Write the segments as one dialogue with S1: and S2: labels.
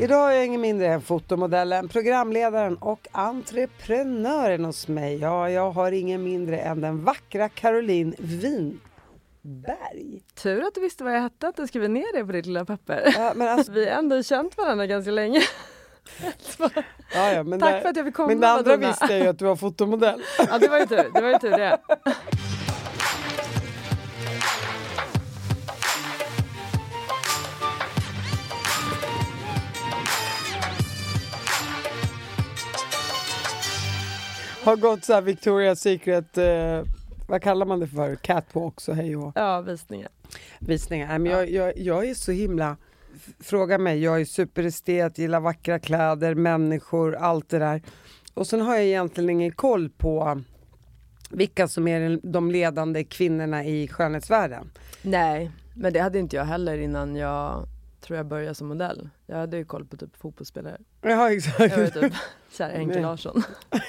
S1: Idag har jag ingen mindre än fotomodellen, programledaren och entreprenören hos mig. Ja, jag har ingen mindre än den vackra Caroline Winberg.
S2: Tur att du visste vad jag hette, att du skrev ner det på ditt lilla papper.
S1: Ja, men alltså,
S2: Vi har ändå känt varandra ganska länge.
S1: ja, ja,
S2: Tack
S1: det,
S2: för att jag fick komma.
S1: Men det andra visste jag ju att du var fotomodell.
S2: Ja, det var ju tur. Det var ju tur det.
S1: Har gått så här Victoria's Secret, eh, vad kallar man det för? Catwalks och hej och
S2: Ja, visningar.
S1: visningar. Men jag, jag, jag är så himla... Fråga mig, jag är superestet, gillar vackra kläder, människor, allt det där. Och sen har jag egentligen ingen koll på vilka som är de ledande kvinnorna i skönhetsvärlden.
S2: Nej, men det hade inte jag heller innan jag tror jag började som modell. Jag hade ju koll på typ fotbollsspelare.
S1: Ja, exakt.
S2: Jag var typ i Henke. Larsson.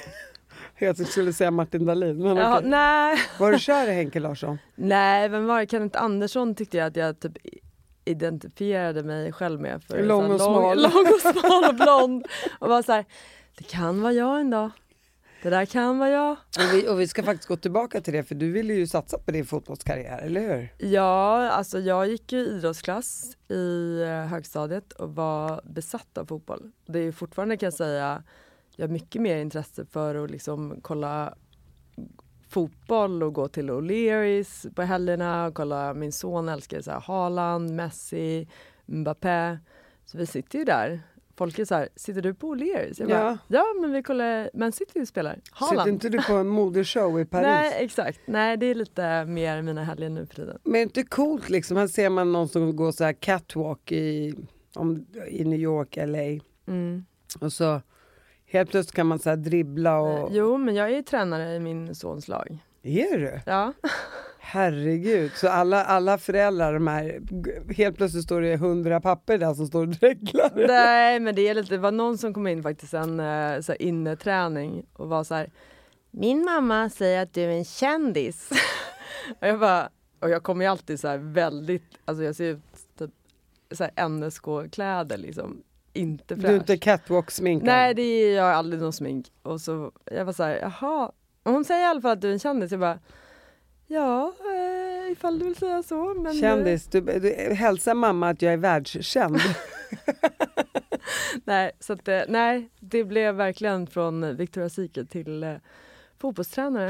S1: Jag skulle säga Martin Dahlin, men okej.
S2: nej.
S1: Var du kär i Henke Larsson?
S2: nej, vem var det? Kenneth Andersson tyckte jag att jag typ identifierade mig själv med. För
S1: Lång och smal.
S2: Lång, lång och smal och blond. Och var så här, det kan vara jag en dag. Det där kan vara jag.
S1: Och vi, och vi ska faktiskt gå tillbaka till det, för du ville ju satsa på din fotbollskarriär, eller hur?
S2: Ja, alltså jag gick ju idrottsklass i eh, högstadiet och var besatt av fotboll. Det är ju fortfarande kan jag säga, jag har mycket mer intresse för att liksom kolla fotboll och gå till O'Learys på helgerna och kolla, min son älskar så här Haaland, Messi, Mbappé. Så vi sitter ju där. Folk är så här, sitter du på O'Learys? Jag bara,
S1: Ja.
S2: ja men vi kollar, Man City spelar. Haaland.
S1: Sitter inte du på en modeshow i Paris?
S2: Nej exakt, nej det är lite mer mina helger nu för tiden.
S1: Men är det inte coolt liksom? Här ser man någon som går så här catwalk i, om, i New York, LA.
S2: Mm.
S1: Och så helt plötsligt kan man så dribbla och...
S2: Jo, men jag är ju tränare i min sons lag.
S1: Är du?
S2: Ja.
S1: Herregud. Så alla, alla föräldrar, de här, helt plötsligt står det hundra papper där som står och dreglar.
S2: Nej, men det är lite, det var någon som kom in faktiskt en eh, så här inneträning och var så här. Min mamma säger att du är en kändis. och jag bara, och jag kommer ju alltid så här väldigt, alltså jag ser ut typ så här NSK-kläder liksom. Inte
S1: Du är inte
S2: fräsch.
S1: catwalk-sminkad?
S2: Nej, det är jag aldrig någon smink. Och så, jag var så här, jaha. Och hon säger i alla fall att du är en kändis. Jag bara, ja, eh, ifall du vill säga så. Men,
S1: Kändis, du, du, hälsa mamma att jag är världskänd.
S2: Nej, så att, eh, nej, det blev verkligen från Victoria's Secret till eh, fotbollstränare.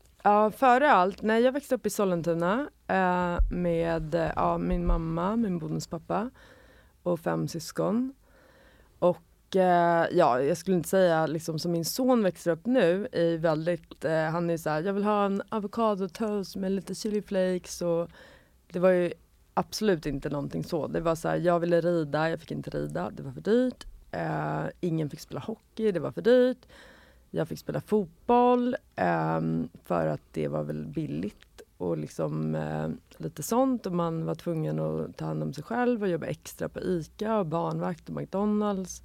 S2: Ja, före allt, när jag växte upp i Sollentuna eh, med ja, min mamma, min bonuspappa och fem syskon. Och eh, ja, jag skulle inte säga liksom som min son växer upp nu i väldigt, eh, han är så här, jag vill ha en avokadotoast med lite chili flakes och det var ju absolut inte någonting så. Det var så här, jag ville rida, jag fick inte rida, det var för dyrt. Eh, ingen fick spela hockey, det var för dyrt. Jag fick spela fotboll ehm, för att det var väl billigt och liksom eh, lite sånt och man var tvungen att ta hand om sig själv och jobba extra på ICA och barnvakt och McDonalds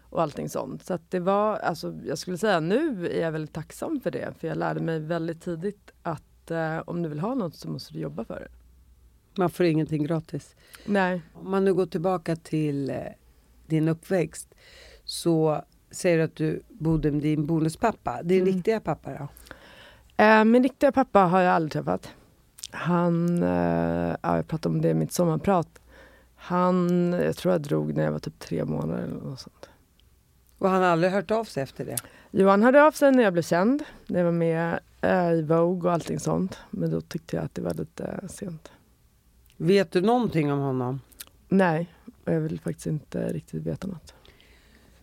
S2: och allting sånt. Så att det var, alltså jag skulle säga nu är jag väldigt tacksam för det för jag lärde mig väldigt tidigt att eh, om du vill ha något så måste du jobba för det.
S1: Man får ingenting gratis.
S2: Nej.
S1: Om man nu går tillbaka till eh, din uppväxt så säger att du bodde med din bonuspappa. Din
S2: Mm.
S1: riktiga pappa då?
S2: Eh, min riktiga pappa har jag aldrig träffat. Han, eh, ja, jag pratade om det i mitt sommarprat. Han, jag tror jag drog när jag var typ tre månader eller något sånt.
S1: Och han har aldrig hört av sig efter det?
S2: Johan hörde av sig när jag blev känd. När jag var med eh, i Vogue och allting sånt. Men då tyckte jag att det var lite sent.
S1: Vet du någonting om honom?
S2: Nej, och jag vill faktiskt inte riktigt veta något.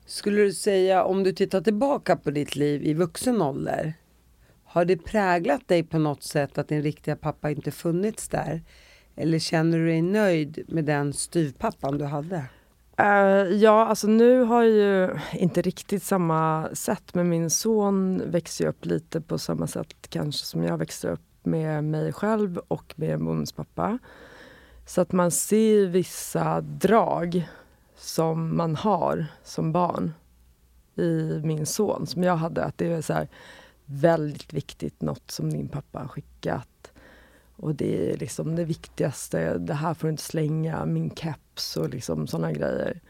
S1: Skulle du säga, om du tittar tillbaka på ditt liv i vuxen ålder, har det präglat dig på något sätt att din riktiga pappa inte funnits där? Eller känner du dig nöjd med den styvpappan du hade?
S2: Uh, ja, alltså nu har jag ju inte riktigt samma sätt men min son växer ju upp lite på samma sätt kanske som jag växte upp med mig själv och med bonuspappa. Så att man ser vissa drag som man har som barn i min son som jag hade. Att det är så här väldigt viktigt, något som din pappa har skickat. Och det är liksom det viktigaste. Det här får du inte slänga, min keps och liksom såna grejer.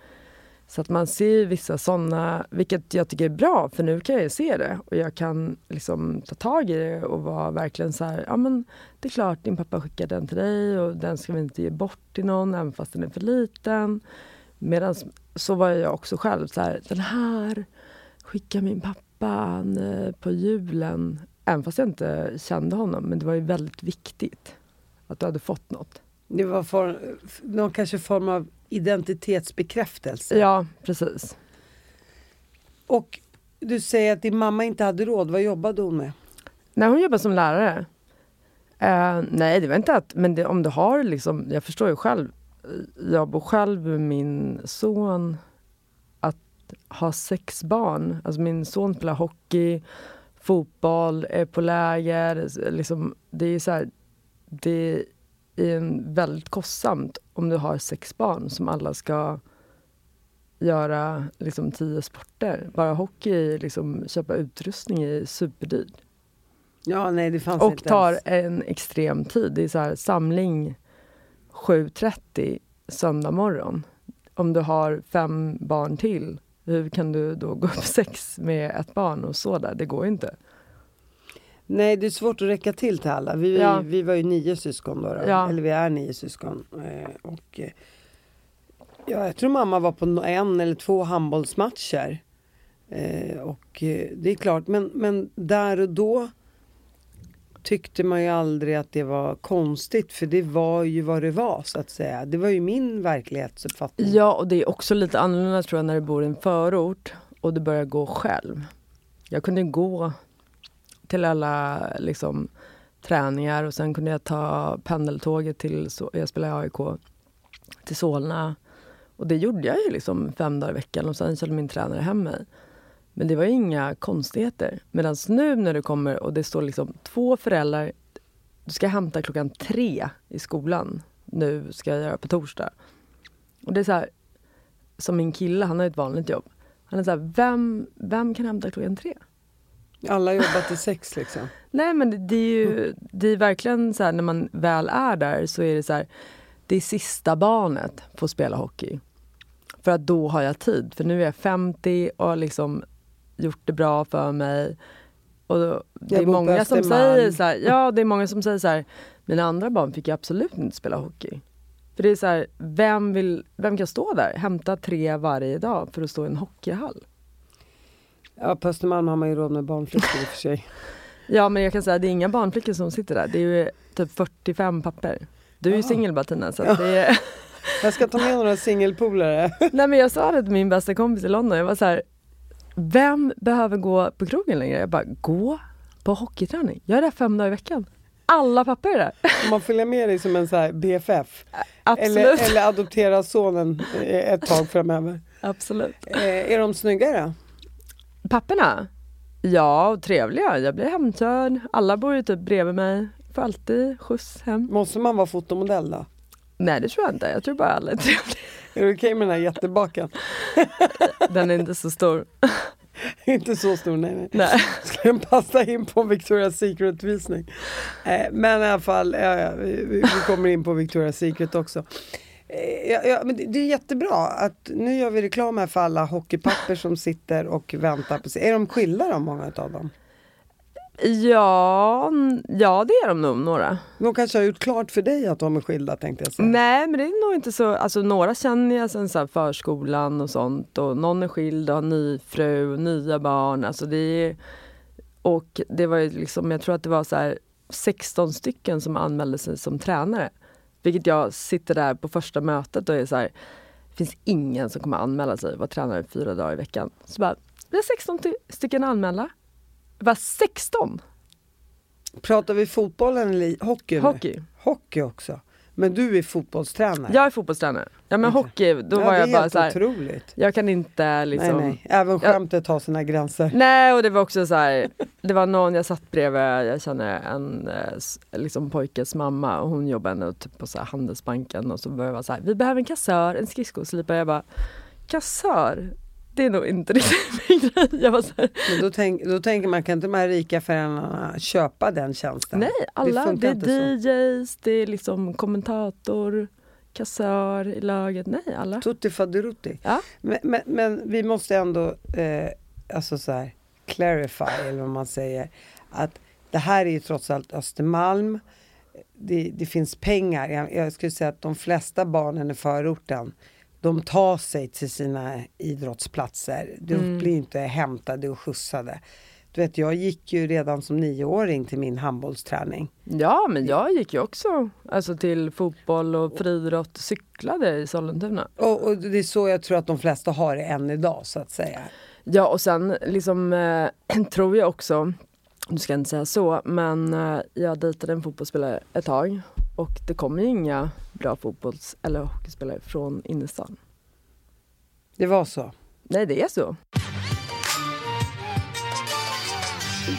S2: Så att man ser vissa såna, vilket jag tycker är bra för nu kan jag se det och jag kan liksom ta tag i det och vara verkligen så här, ja men det är klart din pappa skickar den till dig och den ska vi inte ge bort till någon även fast den är för liten. Medan så var jag också själv så här, den här skickar min pappa eh, på julen. Även fast jag inte kände honom, men det var ju väldigt viktigt att du hade fått något.
S1: Det var for, någon kanske form av identitetsbekräftelse.
S2: Ja, precis.
S1: Och du säger att din mamma inte hade råd. Vad jobbade hon med?
S2: När hon jobbade som lärare? Eh, nej, det var inte att... Men det, om du har liksom... Jag förstår ju själv. Jag bor själv med min son. Att ha sex barn. Alltså min son spelar hockey, fotboll, är på läger. Liksom, det är så här, Det är väldigt kostsamt om du har sex barn som alla ska göra liksom tio sporter. Bara hockey, liksom, köpa utrustning är superdyrt.
S1: Ja, nej det fanns
S2: Och
S1: inte
S2: tar
S1: ens.
S2: en extrem tid. Det är så här, samling 7.30 söndag morgon. Om du har fem barn till, hur kan du då gå upp sex med ett barn och så där? Det går ju inte.
S1: Nej, det är svårt att räcka till till alla. Vi,
S2: Ja.
S1: vi var ju nio syskon då. då.
S2: Ja.
S1: Eller vi är nio syskon. Eh, och, eh, ja, jag tror mamma var på en eller två handbollsmatcher. Eh, och det är klart, men, men där och då tyckte man ju aldrig att det var konstigt för det var ju vad det var så att säga. Det var ju min verklighetsuppfattning.
S2: Ja, och det är också lite annorlunda tror jag när du bor i en förort och du börjar gå själv. Jag kunde gå till alla liksom, träningar och sen kunde jag ta pendeltåget till, jag spelar i AIK, till Solna. Och det gjorde jag ju liksom fem dagar i veckan och sen körde min tränare hem mig. Men det var inga konstigheter. Medan nu när du kommer och det står liksom två föräldrar, du ska hämta klockan tre i skolan. Nu ska jag göra på torsdag. Och det är så här, som min kille, han har ett vanligt jobb. Han är så här, vem, vem kan hämta klockan tre?
S1: Alla jobbar till sex liksom.
S2: Nej men det, är ju det är verkligen så här när man väl är där så är det så här, det är sista barnet får spela hockey. För att då har jag tid. För nu är jag 50 och har liksom gjort det bra för mig. Och då, det är många som säger så här, ja det är många som säger så här, mina andra barn fick jag absolut inte spela hockey. För det är så här, vem, vill, vem kan stå där? Hämta tre varje dag för att stå i en hockeyhall.
S1: Ja, på Östermalm har man ju råd med barnflickor i och för sig.
S2: Ja men jag kan säga det är inga barnflickor som sitter där. Det är ju typ 45 papper. Du är ju
S1: Ja.
S2: singel bara Tina så att det är...
S1: Jag ska ta med några singelpolare.
S2: Nej men jag sa det till min bästa kompis i London. Jag var så här, vem behöver gå på krogen längre? Jag bara, gå på hockeyträning. Jag är där fem dagar i veckan. Alla papper är där.
S1: Man följer med dig som en så BFF.
S2: Absolut.
S1: Eller, eller adoptera sonen eh, ett tag framöver.
S2: Absolut.
S1: Eh, är de snyggare?
S2: Papperna? Ja, och trevliga. Jag blir hemkörd. Alla bor ju typ bredvid mig. Får alltid skjuts hem.
S1: Måste man vara fotomodell då?
S2: Nej det tror jag inte. Jag tror bara alla är trevliga.
S1: Är det okej med den här jättebaken?
S2: Den är inte så stor.
S1: Inte så stor, nej. nej.
S2: Nej.
S1: Skulle den passa in på Victoria's Secret-visning? Eh, men i alla fall, ja, ja, vi, vi kommer in på Victoria's Secret också. Eh, Ja, ja, men det, det är jättebra att nu gör vi reklam här för alla hockeypapper som sitter och väntar på sig. Är de skilda då, många av dem?
S2: Ja, ja det är de nog några.
S1: De kanske har gjort klart för dig att de är skilda tänkte jag säga.
S2: Nej men det är nog inte så, alltså några känner jag sen så förskolan och sånt och någon är skild och har ny fru nya barn. Alltså det är, och det var ju liksom, jag tror att det var så här 16 stycken som anmälde sig som tränare. Vilket jag sitter där på första mötet och är så här, det finns ingen som kommer anmäla sig och vara tränare fyra dagar i veckan. Så bara, vi har 16 ty- stycken anmälda. Jag bara 16?
S1: Pratar vi fotboll eller hockey?
S2: Hockey.
S1: Hockey också. Men du är fotbollstränare?
S2: Jag är fotbollstränare. Ja men hockey, då
S1: ja,
S2: var jag bara
S1: helt
S2: så här,
S1: otroligt.
S2: jag kan inte liksom
S1: Nej, nej. Även skämtet har sina gränser.
S2: Nej och det var också så här, det var någon jag satt bredvid, jag känner en eh, liksom pojkes mamma och hon jobbar ändå typ på så Handelsbanken och så började jag vara så här, vi behöver en kassör, en skridskoslipare. Jag bara, kassör? Det är nog inte riktigt min grej. Jag var så här,
S1: Men då, tänk, då tänker man, kan inte de här rika föräldrarna köpa den tjänsten?
S2: nej alla, det,
S1: funkar
S2: är
S1: inte så.
S2: DJs, det är liksom kommentator, kassör i laget. Nej alla.
S1: Tutti faderutti.
S2: Ja.
S1: Men, men, men vi måste ändå, eh, alltså så här, clarify, eller vad man säger, att det här är ju trots allt Östermalm. Det, det finns pengar. Jag, jag skulle säga att de flesta barnen i förorten, de tar sig till sina idrottsplatser. De
S2: Mm.
S1: blir inte hämtade och skjutsade. Du vet, jag gick ju redan som nioåring till min handbollsträning.
S2: Ja men jag gick ju också alltså, till fotboll och friidrott, cyklade i Sollentuna.
S1: Och, och det är så jag tror att de flesta har det än idag så att säga.
S2: Ja och sen liksom eh, tror jag också, nu ska jag inte säga så, men eh, jag dejtade en fotbollsspelare ett tag och det kommer ju inga bra fotbolls eller hockeyspelare från innerstan.
S1: Det var så.
S2: Nej det är så.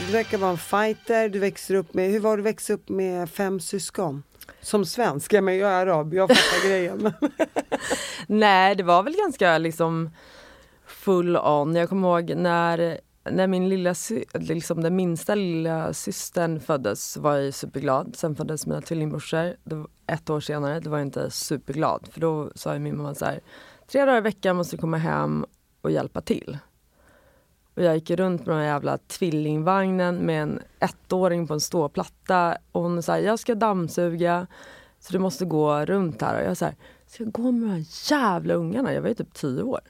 S1: Du verkar vara en fighter, du växer upp med, hur var det att växa upp med fem syskon? Som svensk, ja, men jag är arab, jag fattar grejen.
S2: Nej det var väl ganska liksom full on. Jag kommer ihåg när, när min lilla, sy- liksom den minsta lilla systern föddes var jag superglad. Sen föddes mina tvillingbrorsor ett år senare. Då var jag inte superglad för då sa min mamma så här tre dagar i veckan måste du komma hem och hjälpa till. Och jag gick runt med den här jävla tvillingvagnen med en ettåring på en ståplatta och hon sa jag ska dammsuga så du måste gå runt här. Och jag sa ska jag gå med de här jävla ungarna? Jag var ju typ tio år.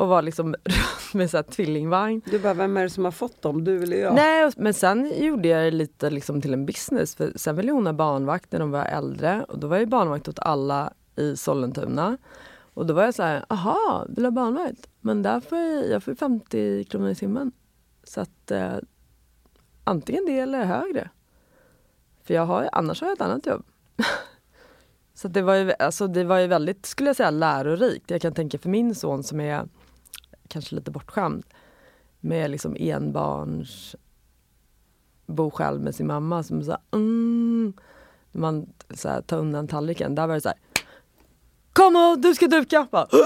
S2: Och var liksom runt med så tvillingvagn.
S1: Du bara, vem är det som har fått dem? Du eller jag?
S2: Nej, men sen gjorde jag det lite liksom till en business. För sen ville hon ha barnvakt när de var äldre. Och då var jag barnvakt åt alla i Sollentuna. Och då var jag så här, aha, vill du ha barnvakt? Men där får jag, jag får 50 kronor i timmen. Så att eh, antingen det eller högre. För jag har, annars har jag ett annat jobb. så det, var ju, alltså det var ju väldigt, skulle jag säga, lärorikt. Jag kan tänka för min son som är kanske lite bortskämd med liksom enbarns bo själv med sin mamma som så här, mm, man så här, tar undan tallriken. Där var det så här, kom och du ska duka! Bara,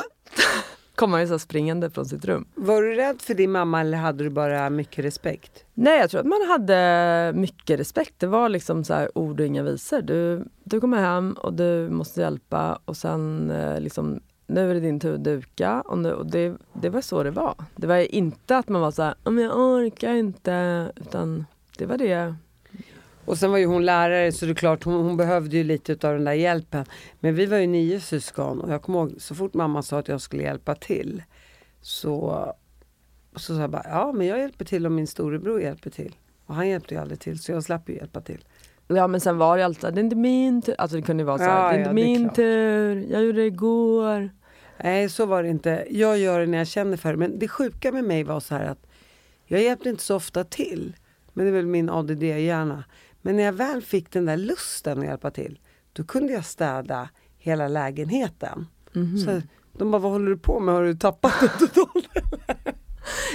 S2: Kom han ju så springande från sitt rum.
S1: Var du rädd för din mamma eller hade du bara mycket respekt?
S2: Nej, jag tror att man hade mycket respekt. Det var liksom så här ord och inga visor. Du, du kommer hem och du måste hjälpa och sen eh, liksom nu är det din tur att duka. Och, nu, och det, det var så det var. Det var inte att man var så här, jag orkar inte. Utan det var det.
S1: Och sen var ju hon lärare så det är klart hon, hon behövde ju lite av den där hjälpen. Men vi var ju nio syskon och jag kommer ihåg så fort mamma sa att jag skulle hjälpa till så, så sa jag bara ja men jag hjälper till om min storebror hjälper till. Och han hjälpte ju aldrig till så jag slapp ju hjälpa till.
S2: Ja men sen var det alltid, det är inte min tur. Alltså det kunde vara så här,
S1: Ja,
S2: det är
S1: ja,
S2: inte
S1: är
S2: min
S1: klart.
S2: tur. Jag gjorde det igår.
S1: Nej så var det inte. Jag gör det när jag känner för det. Men det sjuka med mig var så här att jag hjälpte inte så ofta till. Men det är väl min ADD-hjärna. Men när jag väl fick den där lusten att hjälpa till. Då kunde jag städa hela lägenheten.
S2: Mhm.
S1: Så de bara, vad håller du på med? Har du tappat det totalt?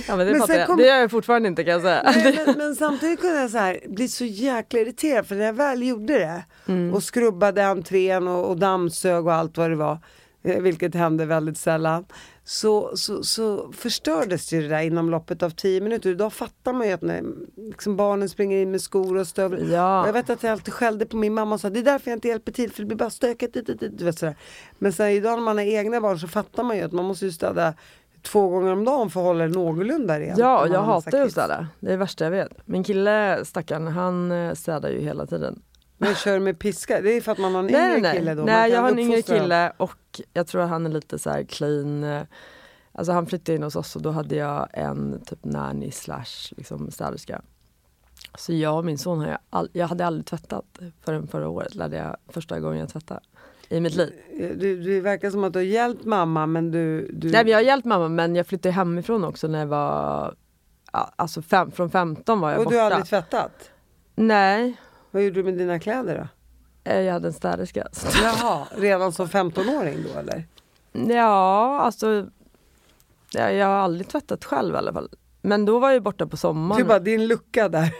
S2: Ja men det
S1: Men
S2: jag.
S1: kom-
S2: Det gör jag fortfarande inte kan jag säga.
S1: Nej, men, men samtidigt kunde jag så här, bli så jäkla irriterad för när jag väl gjorde det
S2: Mm.
S1: och skrubbade entrén och, och dammsög och allt vad det var. eh, vilket händer väldigt sällan, så, så, så förstördes ju det där inom loppet av tio minuter. Idag fattar man ju att när liksom barnen springer in med skor och stövlar.
S2: Ja.
S1: Och Jag vet att jag alltid skällde på min mamma och sa det är därför jag inte hjälper till för det blir bara stökigt. dit, dit, dit", Du vet, sådär. Men sen idag när man har egna barn så fattar man ju att man måste ju städa två gånger om dagen för att hålla det någorlunda rent.
S2: Ja, jag hatar ju att städa. Det är det värsta jag vet. Min kille, stackaren, han eh, städar ju hela tiden.
S1: Men kör med piska, det är för att man har en
S2: Nej,
S1: yngre
S2: nej,
S1: kille då?
S2: nej. Jag har en yngre kille och jag tror att han är lite så här clean. eh, Alltså han flyttade in hos oss och då hade jag en typ nanny slash liksom städerska. Så jag och min son har jag, all, jag hade aldrig tvättat förrän förra året lärde jag första gången jag tvättade i mitt liv.
S1: Du, det verkar som att du har hjälpt mamma men du... du...
S2: Nej men jag har hjälpt mamma men jag flyttade hemifrån också när jag var, alltså fem, från 15 var jag
S1: och
S2: borta.
S1: du har aldrig tvättat?
S2: Nej,
S1: Vad gjorde du med dina kläder då?
S2: eh, jag hade en städerska.
S1: Jaha, redan som 15-åring då eller?
S2: Ja, alltså jag, jag har aldrig tvättat själv i alla fall. Men då var jag borta på sommaren.
S1: är bara din lucka där.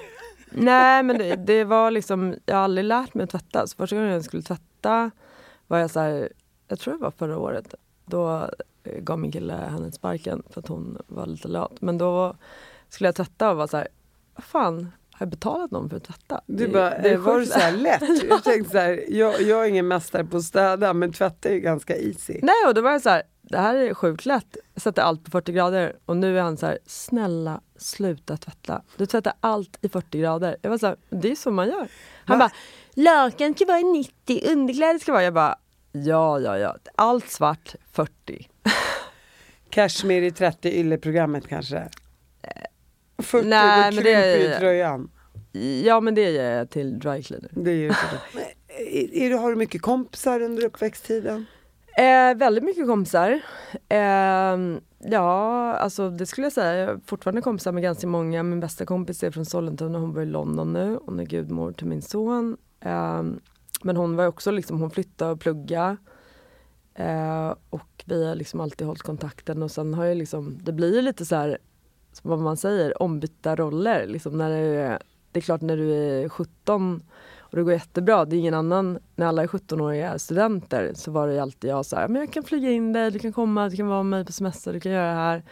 S2: Nej men det, det var liksom, jag har aldrig lärt mig att tvätta. Så första gången jag skulle tvätta var jag så här, jag tror det var förra året. Då eh, gav min kille henne sparken för att hon var lite lat. Men då skulle jag tvätta och var så här, fan, har jag betalat någon för att tvätta?
S1: Du
S2: Det-
S1: bara,
S2: det
S1: var så här lätt? Jag tänkte så här, jag, jag är ingen mästare på att städa men tvätta är ju ganska easy.
S2: Nej och då var jag så här, det här är sjukt lätt. Jag sätter allt på 40 grader och nu är han så här, snälla sluta tvätta. Du tvättar allt i 40 grader. Jag var så här, det är så man gör. Han
S1: Va?
S2: bara, lakan ska vara i 90, underkläder ska vara, jag bara, ja ja ja, allt svart 40.
S1: Cashmere i 30 ylleprogrammet kanske? 40
S2: Nej,
S1: då
S2: men det-
S1: ju tröjan.
S2: Ja men det ger jag till dry cleaner.
S1: Det är är, är, du- har du mycket kompisar under uppväxttiden?
S2: Eh, väldigt mycket kompisar. Eh, ja, alltså det skulle jag säga. Jag har fortfarande kompisar med ganska många. Min bästa kompis är från Sollentuna, hon bor i London nu. Hon är gudmor till min son. Ehm, men hon var också liksom, hon flyttade och pluggade. Ehm, och vi har liksom alltid hållit kontakten och sen har jag liksom, det blir ju lite så här, vad man säger, ombytta roller. Liksom när det, är, det är klart när du är 17 och det går jättebra, det är ingen annan, när alla är 17-åriga studenter så var det ju alltid jag så här, men jag kan flyga in dig, du kan komma, du kan vara med mig på semester, du kan göra det här.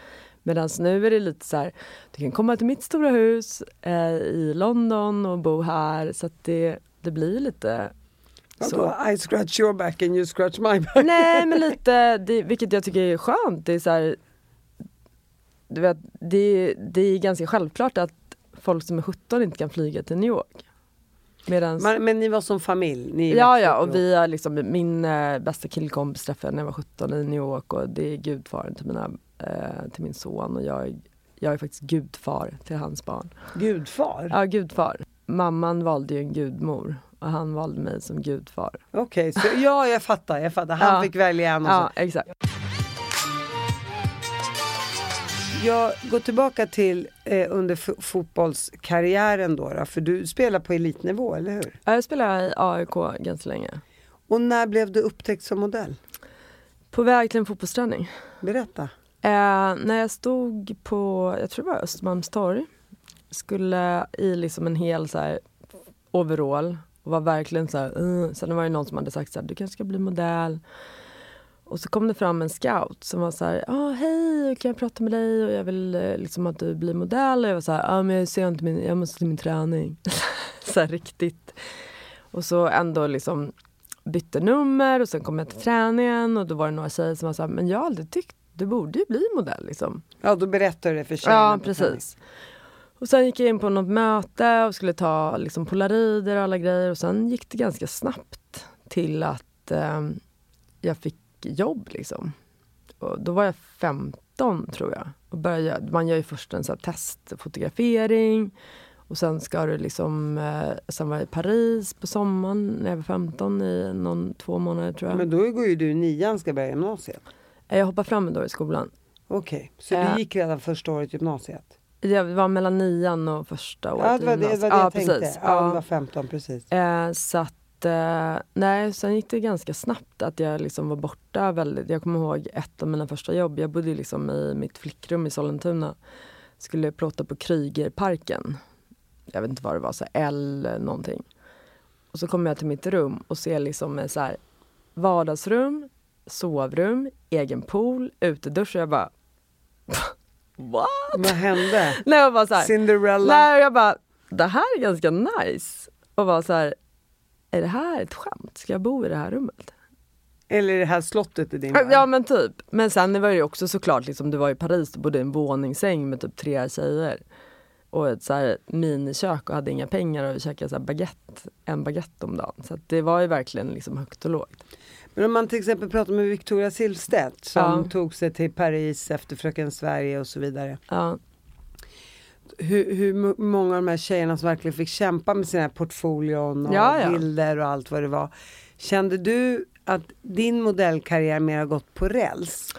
S2: Medan nu är det lite så här, du kan komma till mitt stora hus eh, i London och bo här så att det, det blir lite så.
S1: I scratch your back and you scratch my back.
S2: Nej men lite, det, vilket jag tycker är skönt. Det är så här, du vet, det, det är ganska självklart att folk som är 17 inte kan flyga till New York. Medans,
S1: Men, men ni var som familj? Ni
S2: ja ja och vi har liksom, min eh, bästa killkompis träffade när jag var 17 i New York och det är gudfaren till, mina, eh, till min son och jag, är- jag är faktiskt gudfar till hans barn.
S1: Gudfar?
S2: Ja gudfar. Mamman valde ju en gudmor och han valde mig som gudfar.
S1: Okej, så ja jag fattar, jag fattar. Han
S2: Ja.
S1: fick välja en och
S2: Ja
S1: så.
S2: exakt.
S1: Jag går tillbaka till eh, under fotbollskarriären då, då, för du spelar på elitnivå, eller hur?
S2: Ja, Jag spelade i AIK ganska länge.
S1: Och när blev du upptäckt som modell?
S2: På väg till en fotbollsträning.
S1: Berätta.
S2: Eh, när jag stod på, jag tror det var Östermalmstorg, skulle i liksom en hel så här, overall och var verkligen så här, uh. Sen var det någon som hade sagt så här, du kanske ska bli modell. Och så kom det fram en scout som var så här, ah, hej kan jag prata med dig och jag vill eh, liksom att du blir modell. Och jag var så här, ah, men jag ser inte min, jag måste till min träning. så här riktigt. Och så ändå liksom bytte nummer och sen kom jag till träningen och då var det några tjejer som var så här, men jag har aldrig tyckt, du borde ju bli modell liksom.
S1: Ja, då berättar du det för tjejerna
S2: Ja,
S1: på träning.
S2: Och sen gick jag in på något möte och skulle ta liksom polarider och alla grejer och sen gick det ganska snabbt till att eh, jag fick jobb liksom. Och då var jag 15 tror jag. Och började, man gör ju först en så här testfotografering och sen ska du liksom, eh, sen var jag i Paris på sommaren när jag var 15 i någon, två månader tror jag.
S1: Men då går ju du nian, ska börja gymnasiet.
S2: jag hoppade fram ett år i skolan.
S1: Okej, så
S2: Eh.
S1: du gick redan första året i gymnasiet?
S2: Jag var mellan nian och första året
S1: Ja, det var det, det, var det jag
S2: ja,
S1: tänkte.
S2: precis.
S1: Ja,
S2: Ja.
S1: du var 15 precis.
S2: Eh, så att, eh, nej, sen gick det ganska snabbt att jag liksom var borta väldigt. Jag kommer ihåg ett av mina första jobb. Jag bodde liksom i mitt flickrum i Sollentuna. Skulle plåta på Krygerparken. Jag vet inte vad det var, så L någonting. Och så kommer jag till mitt rum och ser liksom så här vardagsrum, sovrum, egen pool, utedusch och jag bara What?
S1: Vad hände?
S2: Nej, jag bara så här,
S1: Cinderella?
S2: Nej, jag bara, det här är ganska nice. Och bara så här, är det här ett skämt? Ska jag bo i det här rummet?
S1: Eller är det här slottet i din värld?
S2: Ja men typ. Men sen var det ju också såklart, liksom, du var i Paris, du bodde i en våningssäng med typ tre tjejer. Och ett så här minikök och hade inga pengar och käkade så baguette, en baguette om dagen. Så det var ju verkligen liksom högt och lågt.
S1: Men om man till exempel pratar med Victoria Silvstedt som
S2: Ja.
S1: tog sig till Paris efter Fröken Sverige och så vidare.
S2: Ja.
S1: Hur, hur många av de här tjejerna som verkligen fick kämpa med sina portfolion och
S2: ja.
S1: bilder och allt vad det var. Kände du att din modellkarriär mer har gått på räls?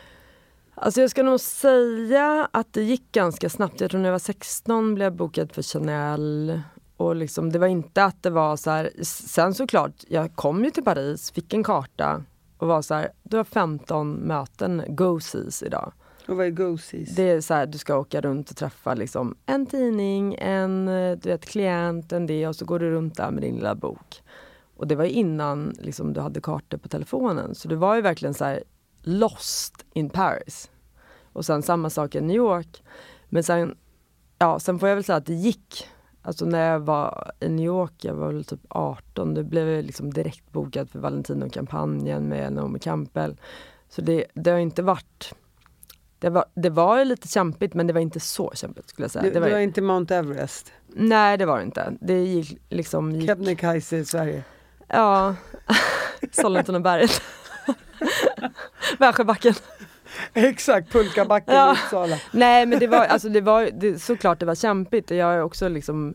S2: Alltså jag ska nog säga att det gick ganska snabbt. Jag tror när jag var 16 blev jag bokad för Chanel. Och liksom, det var inte att det var så här. Sen såklart, jag kom ju till Paris, fick en karta och var så här, du har 15 möten, go-sees idag.
S1: Och vad är go-sees?
S2: Det är så här, du ska åka runt och träffa liksom en tidning, en eh, du vet, klient, en det och så går du runt där med din lilla bok. Och det var innan liksom, du hade kartor på telefonen. Så du var ju verkligen så här lost in Paris. Och sen samma sak i New York. Men sen, ja, sen får jag väl säga att det gick. Alltså när jag var i New York, jag var väl typ 18, då blev jag liksom direkt bokad för Valentino-kampanjen med Naomi Campbell. Så det, det har inte varit det var, det var lite kämpigt men det var inte så kämpigt skulle jag säga.
S1: Det,
S2: Det var,
S1: det var inte Mount Everest?
S2: Nej det var det inte. Det gick liksom... Gick,
S1: Kebnekaise i Sverige?
S2: ja, Sollentunaberget. Värsjöbacken.
S1: Exakt, pulkabacken
S2: Ja.
S1: i Uppsala.
S2: Nej men det var, alltså det var det, såklart det var kämpigt. Jag har också liksom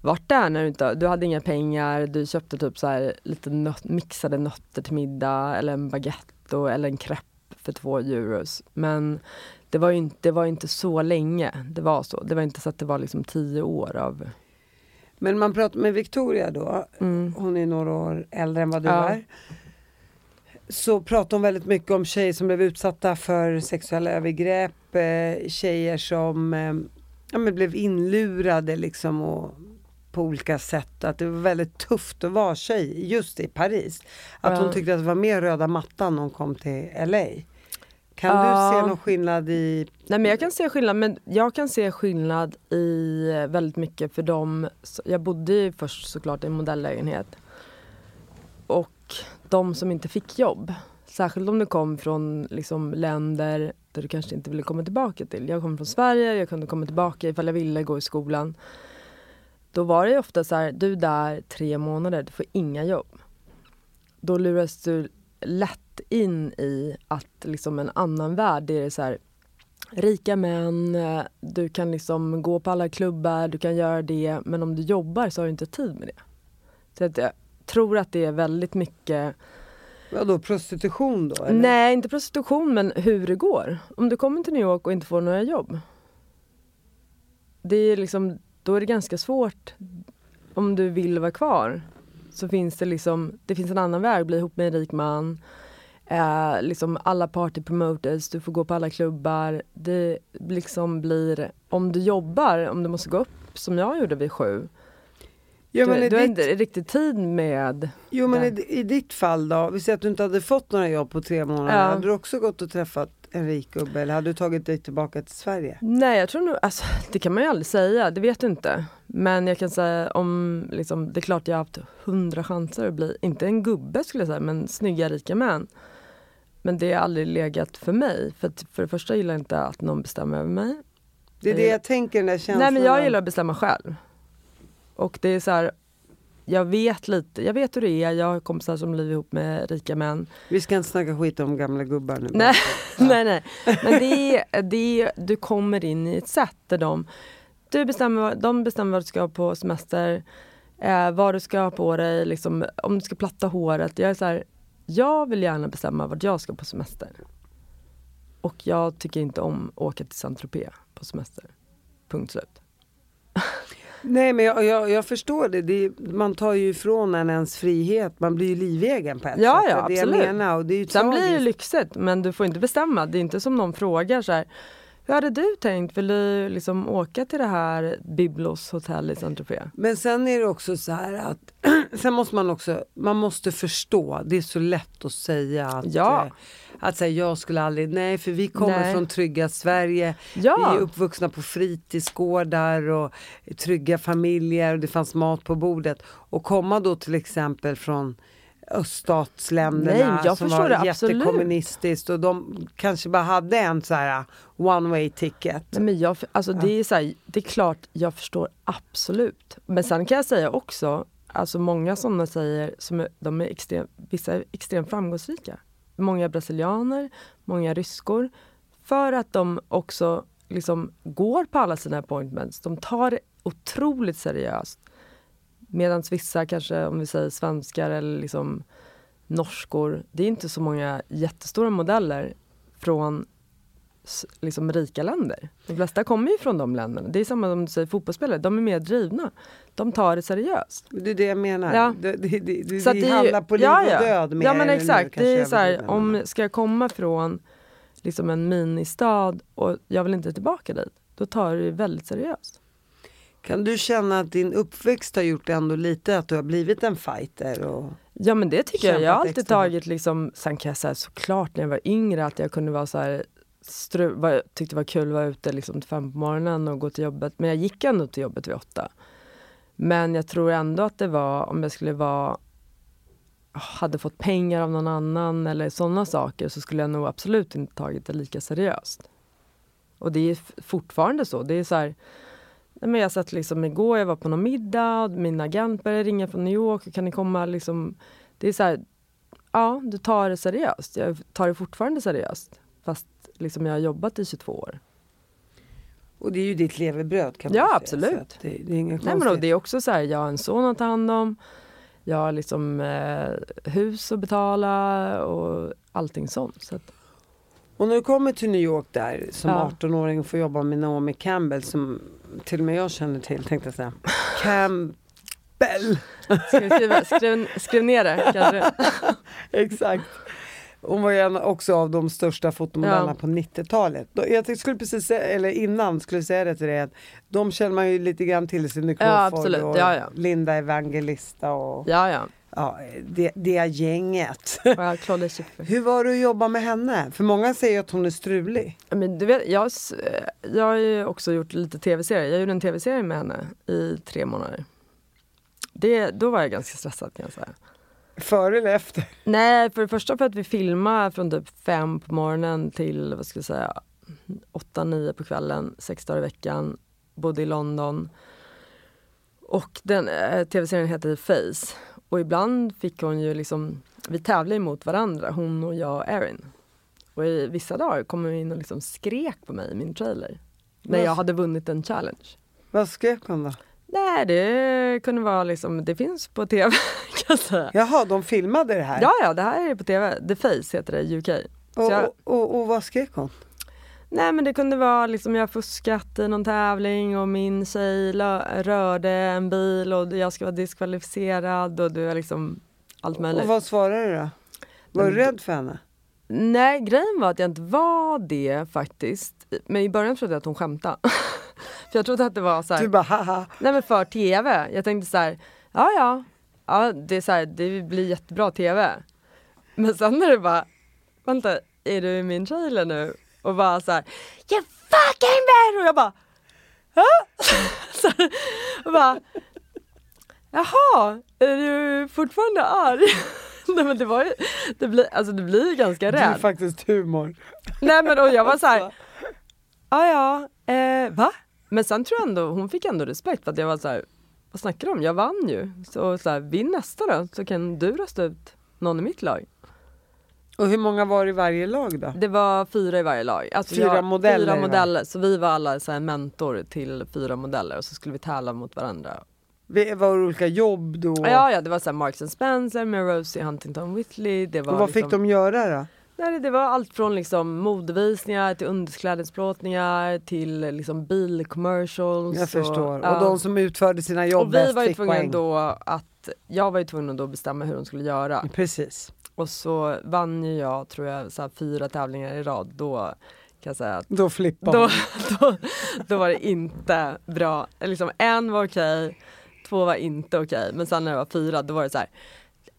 S2: varit där när du inte, du hade inga pengar, du köpte typ så här lite nöt, mixade nötter till middag eller en baguette och, eller en crepe för två euros. Men det var ju inte, det var inte så länge det var så. Det var inte så att det var liksom tio år av
S1: Men man pratar med Victoria då,
S2: Mm.
S1: hon är några år äldre än vad du
S2: Ja.
S1: är. Så pratar hon väldigt mycket om tjejer som blev utsatta för sexuella övergrepp, eh, tjejer som eh, ja, men blev inlurade liksom och på olika sätt. Att det var väldigt tufft att vara tjej just i Paris. Att
S2: Ja.
S1: hon tyckte att det var mer röda mattan när hon kom till LA. Kan
S2: Ja.
S1: du se någon skillnad i
S2: Nej men jag kan se skillnad, men jag kan se skillnad i eh, väldigt mycket för dem. Jag bodde ju först såklart i en modelllägenhet. Och de som inte fick jobb, särskilt om du kom från liksom, länder där du kanske inte ville komma tillbaka till. Jag kom från Sverige, jag kunde komma tillbaka ifall jag ville gå i skolan. Då var det ju ofta så här, du är där tre månader, du får inga jobb. Då luras du lätt in i att liksom en annan värld, det är så här rika män, eh, du kan liksom gå på alla klubbar, du kan göra det, men om du jobbar så har du inte tid med det. Så att jag tror att det är väldigt mycket,
S1: vadå, prostitution då? Eller?
S2: nej inte prostitution men hur det går. Om du kommer till New York och inte får några jobb. Det är liksom, då är det ganska svårt om du vill vara kvar. Så finns det liksom, det finns en annan väg, bli ihop med en rik man. Eh, liksom alla party promoters, du får gå på alla klubbar. Det liksom blir, om du jobbar, om du måste gå upp som jag gjorde vid sju.
S1: Men
S2: du, du har
S1: ditt-
S2: inte riktigt tid med
S1: Jo men i, i ditt fall då, vi säger att du inte hade fått några jobb på tre månader,
S2: Ja.
S1: hade du också gått och träffat en rik gubbe eller hade du tagit dig tillbaka till Sverige?
S2: Nej jag tror nog, alltså, det kan man ju aldrig säga, det vet du inte. Men jag kan säga om, liksom, det är klart jag har haft hundra chanser att bli, inte en gubbe skulle jag säga, men snygga rika män. Men det har aldrig legat för mig. För, att, för det första gillar jag inte att någon bestämmer över mig.
S1: Det är det jag tänker, den där känslan.
S2: Nej men jag gillar att bestämma själv. Och det är så här, jag vet lite, jag vet hur det är, jag har kompisar som lever ihop med rika män.
S1: Vi ska inte snacka skit om gamla gubbar nu.
S2: Nej, nej, nej. Men det är, det är, du kommer in i ett sätt där de, du bestämmer, de bestämmer vad du ska ha på semester, eh, vad du ska ha på dig, liksom, om du ska platta håret. Jag är så här, jag vill gärna bestämma vart jag ska på semester. Och jag tycker inte om att åka till Saint-Tropez på semester. Punkt slut.
S1: Nej men jag, jag, jag förstår det. det är, man tar ju ifrån en ens frihet, man blir ju livegen på ett
S2: Ja,
S1: sätt.
S2: ja,
S1: det är
S2: absolut.
S1: Jag menar, och det är ju
S2: Sen blir det lyxigt men du får inte bestämma. Det är inte som någon frågar så här, Hur hade du tänkt? Vill du liksom åka till det här Biblos hotell i Saint-Tropez?
S1: Men sen är det också så här att sen måste man också, man måste förstå, det är så lätt att säga att,
S2: Ja.
S1: eh, att säga jag skulle aldrig, nej för vi kommer
S2: Nej.
S1: från trygga Sverige,
S2: Ja.
S1: vi är uppvuxna på fritidsgårdar och trygga familjer och det fanns mat på bordet. Och komma då till exempel från öststatsländerna
S2: Nej,
S1: som var
S2: det,
S1: jättekommunistiskt och de kanske bara hade en så här one way ticket.
S2: Nej, men jag, alltså det, är så här, det är klart, jag förstår absolut. Men sen kan jag säga också, alltså många sådana säger, som är, de är extrem, vissa är extremt framgångsrika. Många brasilianer, många ryskor. För att de också liksom går på alla sina appointments. De tar det otroligt seriöst. Medan vissa kanske, om vi säger svenskar eller liksom norskor, det är inte så många jättestora modeller från liksom rika länder. De flesta kommer ju från de länderna. Det är samma som du säger fotbollsspelare, de är mer drivna. De tar det seriöst.
S1: Det är det jag menar.
S2: Ja.
S1: Det, det, det, det,
S2: Så
S1: vi
S2: det är ju-
S1: handlar på liv
S2: ja,
S1: och
S2: ja.
S1: död mer
S2: Ja men
S1: nu,
S2: exakt,
S1: kanske
S2: det är så här, om ska jag komma från liksom en ministad och jag vill inte tillbaka dit, då tar du det väldigt seriöst.
S1: Kan du känna att din uppväxt har gjort ändå lite att du har blivit en fighter? Och...
S2: Ja men det tycker jag. Jag har alltid tagit liksom, sen kan jag säga såklart när jag var yngre att jag kunde vara så här stru, var, tyckte det var kul att vara ute liksom till fem på morgonen och gå till jobbet. Men jag gick ändå till jobbet vid åtta. Men jag tror ändå att det var om jag skulle vara hade fått pengar av någon annan eller sådana saker så skulle jag nog absolut inte tagit det lika seriöst. Och det är fortfarande så. Det är så här, men jag satt liksom igår, jag var på någon middag och min agent började ringa från New York. Kan ni komma liksom? Det är så här, ja du tar det seriöst. Jag tar det fortfarande seriöst. Fast liksom jag har jobbat i 22 år.
S1: och det är ju ditt levebröd kan man
S2: Ja,
S1: säga.
S2: absolut.
S1: Så att Det, det är
S2: Nej, men då, det är också så här, jag har en son att ta hand om. Jag har liksom eh, hus att betala och allting sånt. Så att,
S1: Och när du kommer till New York där som
S2: Ja.
S1: 18-åring och får jobba med Naomi Campbell som till och med jag känner till tänkte jag säga. Campbell!
S2: skriva, skriv, skriv ner det kanske.
S1: Exakt. Hon var ju också av de största fotomodellerna
S2: Ja.
S1: på 90-talet. Då- Jag skulle precis säga, eller innan skulle jag säga det till dig, att de känner man ju lite grann till, Cindy Crawford
S2: Ja,
S1: och
S2: ja.
S1: Linda Evangelista och
S2: Ja, ja.
S1: ja, det, det gänget.
S2: Schiffer.
S1: Hur var det att jobba med henne? För många säger att hon är strulig.
S2: Men du vet, jag, jag har ju också gjort lite tv-serier. Jag gjorde en tv-serie med henne i tre månader. Det, då var jag ganska stressad kan jag säga.
S1: Före eller efter?
S2: Nej, för det första för att vi filmar från typ fem på morgonen till vad ska jag säga, åtta, nio på kvällen, sex dagar i veckan. Bodde i London. Och den eh, tv-serien heter Face. Och ibland fick hon ju liksom, vi tävlade mot varandra, hon och jag och Erin. Och i vissa dagar kom hon in och liksom skrek på mig i min trailer. När jag hade vunnit en challenge.
S1: Vad skrek hon då?
S2: Nej, det kunde vara liksom, det finns på tv kan jag säga.
S1: Jaha, de filmade det här?
S2: Ja, ja, det här är på tv. The Face heter det i UK.
S1: Och,
S2: jag,
S1: och, och, och vad skrek hon?
S2: Nej men det kunde vara liksom jag fuskat i någon tävling och min tjej rörde en bil och jag ska vara diskvalificerad och du är liksom allt möjligt.
S1: Och vad svarade du då? Var du
S2: Men-
S1: rädd för henne?
S2: Nej, grejen var att jag inte var det faktiskt. Men i början trodde jag att hon skämtade. för jag trodde att det var så här,
S1: Du bara haha.
S2: nej men för tv. Jag tänkte så här, ja ja, ja det, är så här, det blir jättebra tv. Men sen när det bara, vänta, är du min trailer nu? Och bara så här, you fucking man! Och jag bara, Hä? så och bara, jaha, är du fortfarande arg? Nej men det var ju, det blir, alltså det blir ju ganska
S1: Du är
S2: rädd.
S1: faktiskt humor.
S2: Nej men och jag var så här, ja ja, eh, va? Men sen tror jag ändå, hon fick ändå respekt för att jag var så här, vad snackar du om? Jag vann ju. Så, så här, vinn nästa då, så kan du rösta ut någon i mitt lag.
S1: Och hur många var det i varje lag då?
S2: Det var fyra i varje lag. Alltså
S1: Fyra
S2: jag,
S1: modeller,
S2: Fyra modeller, så vi var alla så här mentor till fyra modeller och så skulle vi tävla mot varandra.
S1: Vi- Var det olika jobb då?
S2: Ja, ja, det var så här Marks and Spencer med Rosie Huntington Whitley. Det var
S1: och vad
S2: liksom,
S1: fick de göra då?
S2: Nej, det var allt från liksom modevisningar till underklädesplåtningar till liksom bilcommercials.
S1: Jag förstår. Och,
S2: ja.
S1: de som utförde sina jobb
S2: och vi var ju tvungna
S1: poäng.
S2: då att, jag var ju tvungen att då bestämma hur de skulle göra.
S1: Precis.
S2: Och så vann ju jag, tror jag, så fyra tävlingar i rad. Då kan jag säga. Att
S1: Då flippar
S2: då, då, då var det inte bra. Liksom, en var okej, två var inte okej. Men sen när det var fyra då var det så här.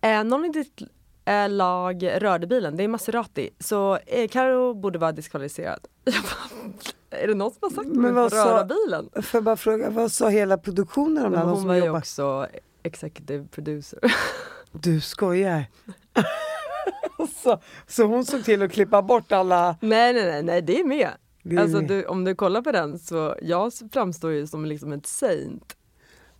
S2: Eh, någon i ditt eh, lag rörde bilen, det är Maserati. Så eh, Karo borde vara diskvalificerad. Är det någon som har sagt
S1: Men vad sa-
S2: röra bilen?
S1: Får jag bara fråga, vad sa hela produktionen om det?
S2: Hon var ju också executive producer.
S1: Du skojar. så, så hon såg till att klippa bort alla...
S2: nej nej nej, nej det är med.
S1: Det är
S2: Alltså
S1: med.
S2: du, om du kollar på den så jag framstår ju som liksom ett saint.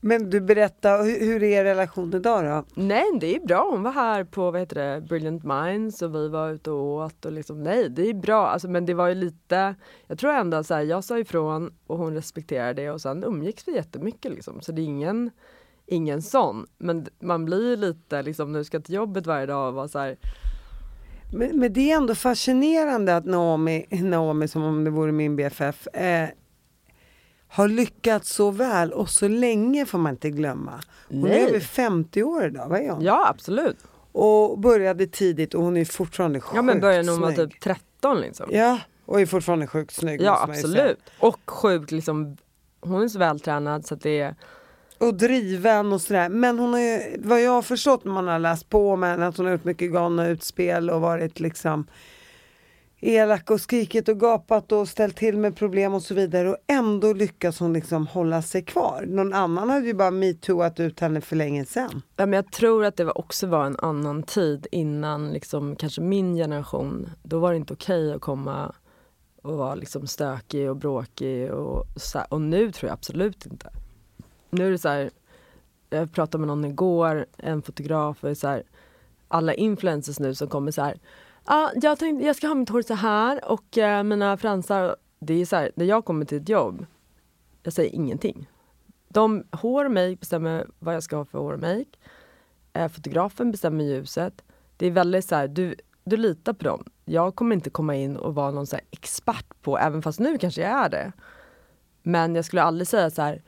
S1: Men du berätta, hur, är er relation idag då?
S2: Nej det är bra, hon var här på vad heter det, Brilliant Minds och vi var ute och åt och liksom nej det är bra alltså, men det var ju lite Jag tror ändå så här, jag sa ifrån och hon respekterade det och sen umgicks vi jättemycket liksom så det är ingen Ingen sån, men man blir ju lite liksom du ska till jobbet varje dag och vara så här,
S1: Men, men det är ändå fascinerande att Naomi, Naomi som om det vore min BFF, eh, har lyckats så väl och så länge får man inte glömma. Hon
S2: Nej.
S1: är över 50 år idag, vad är hon?
S2: Ja absolut,
S1: Och började tidigt och hon är fortfarande sjukt
S2: ja men började när hon var
S1: snygg.
S2: typ 13 liksom
S1: Ja, och är fortfarande sjukt snygg.
S2: Ja absolut, och sjukt liksom Hon är så vältränad så att det är
S1: och driven och sådär. Men hon är, vad jag har förstått när man har läst på om henne, att hon har gjort mycket galna utspel och varit liksom elak och skrikit och gapat och ställt till med problem och så vidare och ändå lyckas hon liksom hålla sig kvar. Någon annan hade ju bara metooat ut henne för länge sedan.
S2: Ja, men jag tror att det var också var en annan tid innan liksom, kanske min generation. Då var det inte okej att komma och vara liksom stökig och bråkig. Och, och nu tror jag absolut inte. Nu är det så här, jag pratade med någon igår, en fotograf, och så här, alla influencers nu som kommer så här. Ah, jag, tänkte, jag ska ha mitt hår så här och eh, mina fransar. Det är så här, när jag kommer till ett jobb, jag säger ingenting. De, hår och make bestämmer vad jag ska ha för hår och make. Eh, fotografen bestämmer ljuset. Det är väldigt så här, du, du litar på dem. Jag kommer inte komma in och vara någon så här expert på, även fast nu kanske jag är det. Men jag skulle aldrig säga så här,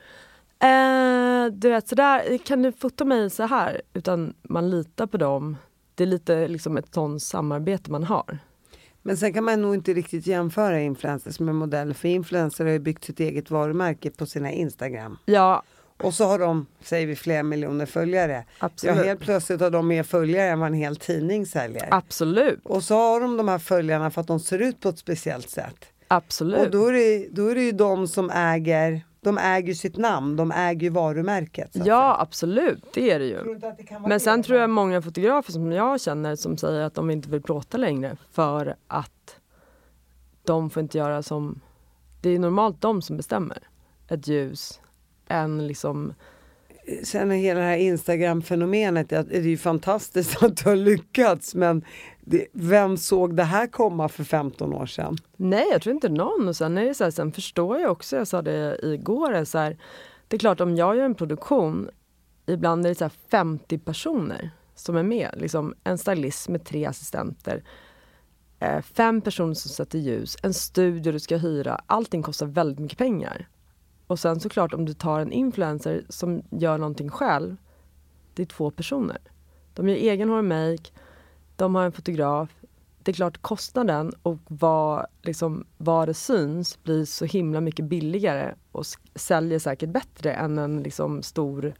S2: eh, du vet sådär, kan du fota mig så här? Utan man litar på dem. Det är lite liksom ett sånt samarbete man har.
S1: Men sen kan man nog inte riktigt jämföra influencers med modeller för influencers har ju byggt sitt eget varumärke på sina Instagram.
S2: Ja,
S1: Och så har de, säger vi, flera miljoner följare.
S2: Absolut.
S1: Ja, helt plötsligt har de mer följare än vad en hel tidning säljer.
S2: absolut.
S1: Och så har de de här följarna för att de ser ut på ett speciellt sätt.
S2: Absolut.
S1: Och då är, det, då är det ju de som äger, de äger sitt namn, de äger ju varumärket.
S2: Ja, absolut. Det är det ju.
S1: säga. Det
S2: Men
S1: det?
S2: sen tror jag många fotografer som jag känner som säger att de inte vill plåta längre för att de får inte göra som... Det är normalt de som bestämmer ett ljus. En liksom...
S1: Sen hela det här Instagram-fenomenet, det är ju fantastiskt att du har lyckats men det, vem såg det här komma för 15 år sedan?
S2: Nej, jag tror inte någon. Och sen, är det så här, sen förstår jag också, jag sa det igår, så här, det är klart om jag gör en produktion, ibland är det så här 50 personer som är med. Liksom en stylist med tre assistenter, eh, fem personer som sätter ljus, en studio du ska hyra. Allting kostar väldigt mycket pengar. Och sen såklart om du tar en influencer som gör någonting själv, det är två personer. De gör egen hår och make, de har en fotograf. Det är klart kostnaden och vad, liksom, vad det syns blir så himla mycket billigare och säljer säkert bättre än en liksom, stor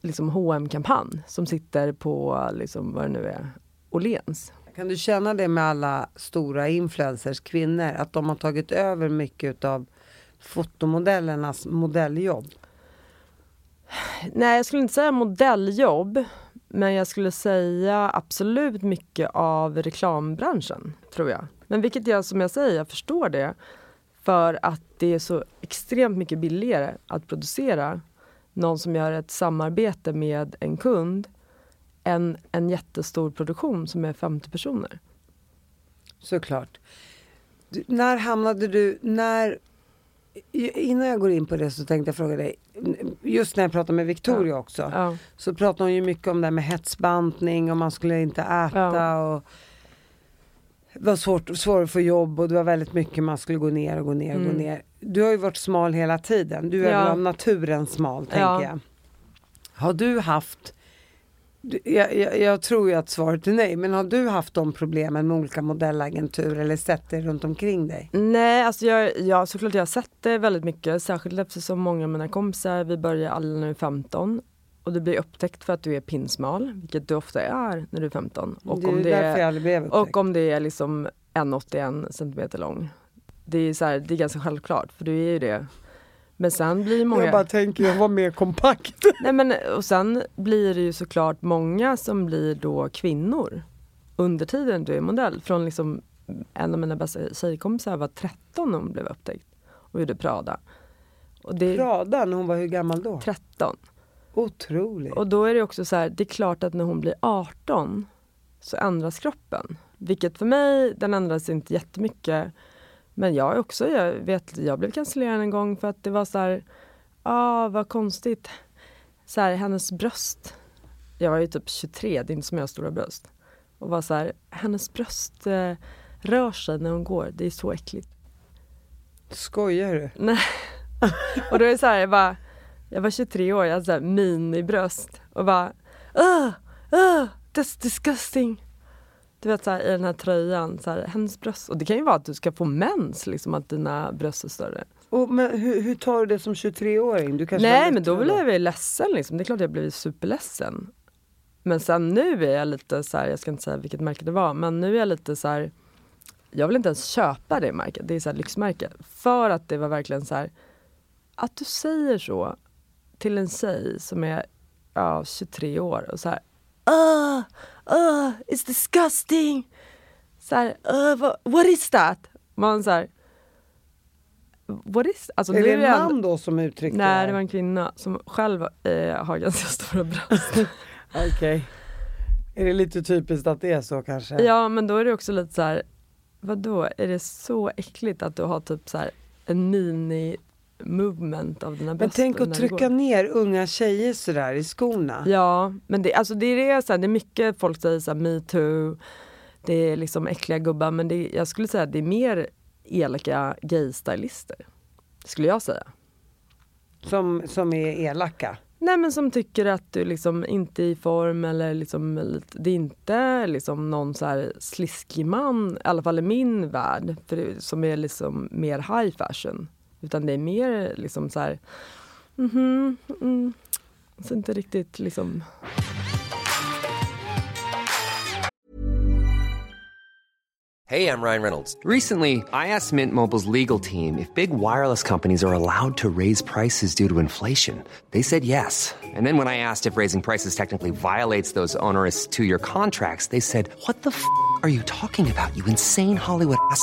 S2: liksom, hm kampanj som sitter på liksom, vad det nu är, Åhléns.
S1: Kan du känna det med alla stora influencers, kvinnor, att de har tagit över mycket av fotomodellernas modelljobb?
S2: Nej, jag skulle inte säga modelljobb. Men jag skulle säga absolut mycket av reklambranschen, tror jag. Men vilket jag, som jag säger, jag förstår det. För att det är så extremt mycket billigare att producera någon som gör ett samarbete med en kund än en jättestor produktion som är 50 personer.
S1: Såklart. Du, när hamnade du, när, innan jag går in på det så tänkte jag fråga dig, just när jag pratade med Victoria också,
S2: Ja.
S1: så pratade hon ju mycket om det här med hetsbantning och man skulle inte äta
S2: Ja.
S1: och det var svårt, svårt att få jobb och det var väldigt mycket man skulle gå ner och gå ner och gå
S2: Mm.
S1: ner. Du har ju varit smal hela tiden, du är
S2: Ja.
S1: väl av naturen smal tänker
S2: Ja.
S1: jag. Har du haft Jag, jag, jag tror ju att svaret är nej, men har du haft de problemen med olika modellagenturer eller sett det runt omkring dig?
S2: Nej, alltså jag, jag, såklart jag har sett det väldigt mycket. Särskilt eftersom många av mina kompisar, vi börjar alla när vi är 15. Och du blir upptäckt för att du är pinsmal, vilket du ofta är när du är 15. Och
S1: det är
S2: om det
S1: därför jag
S2: är,
S1: aldrig blev upptäckt.
S2: och om det är liksom 1,81 centimeter lång. Det är, så här, det är ganska självklart, för du är ju det. Men sen blir många...
S1: Jag bara tänker, jag var mer kompakt.
S2: Nej, men, och sen blir det ju såklart många som blir då kvinnor under tiden du är modell. Från liksom, en av mina bästa tjejkompisar var 13 när hon blev upptäckt och gjorde Prada. Och det
S1: Prada, när hon var hur gammal då?
S2: 13.
S1: Otroligt.
S2: Och då är det också så här, det är klart att när hon blir 18 så ändras kroppen. Vilket för mig, den ändras inte jättemycket. Men jag också, jag vet, jag blev cancellerad en gång för att det var så här, ah vad konstigt. Så här, hennes bröst, jag var ju typ 23, det är inte som jag har stora bröst. Och var så här, hennes bröst eh, rör sig när hon går, det är så äckligt.
S1: Skojar du?
S2: Nej. Och då är det så här, jag bara, jag var 23 år, jag hade så här minibröst och bara, uh, uh, that's disgusting. Du vet så här, i den här tröjan, så här, hennes bröst. Och det kan ju vara att du ska få mens, liksom att dina bröst är större.
S1: Och, men hur, hur tar du det som 23-åring? Du kanske var
S2: Nej men då blev jag ledsen liksom. Det är klart jag blev superledsen. Men sen nu är jag lite så här, jag ska inte säga vilket märke det var, men nu är jag lite så här. Jag vill inte ens köpa det märket, det är så här lyxmärke. För att det var verkligen så här. Att du säger så till en tjej som är ja, 23 år och så här. Uh, uh, it's disgusting. Så här, uh, what, is that? Man så här. What is alltså,
S1: Är det en man då som uttryckte
S2: Nej,
S1: det
S2: det var en kvinna som själv eh, har ganska stora bröst.
S1: Okej. Är det lite typiskt att det är så kanske?
S2: ja, men då är det också lite så här, vadå, är det så äckligt att du har typ så här en mini movement av dina
S1: Men
S2: bröst?
S1: tänk
S2: när
S1: att trycka ner unga tjejer sådär i skorna.
S2: Ja, men det, alltså det, är så här, det är mycket folk säger så här, metoo, det är liksom äckliga gubbar, men det, jag skulle säga att det är mer elaka gaystylister. Skulle jag säga.
S1: Som, som är elaka.
S2: Nej men som tycker att du liksom inte är i form eller liksom, det är inte liksom någon så här sliskig man, i alla fall i min värld, för det, som är liksom mer high fashion. Utan det är mer liksom så här, mhm, mm, så inte riktigt liksom
S3: Hey, I'm Ryan Reynolds. Recently, I asked Mint Mobile's legal team if big wireless companies are allowed to raise prices due to inflation. They said yes. And then when I asked if raising prices technically violates those onerous two year contracts, they said, What the f are you talking about, you insane Hollywood ass?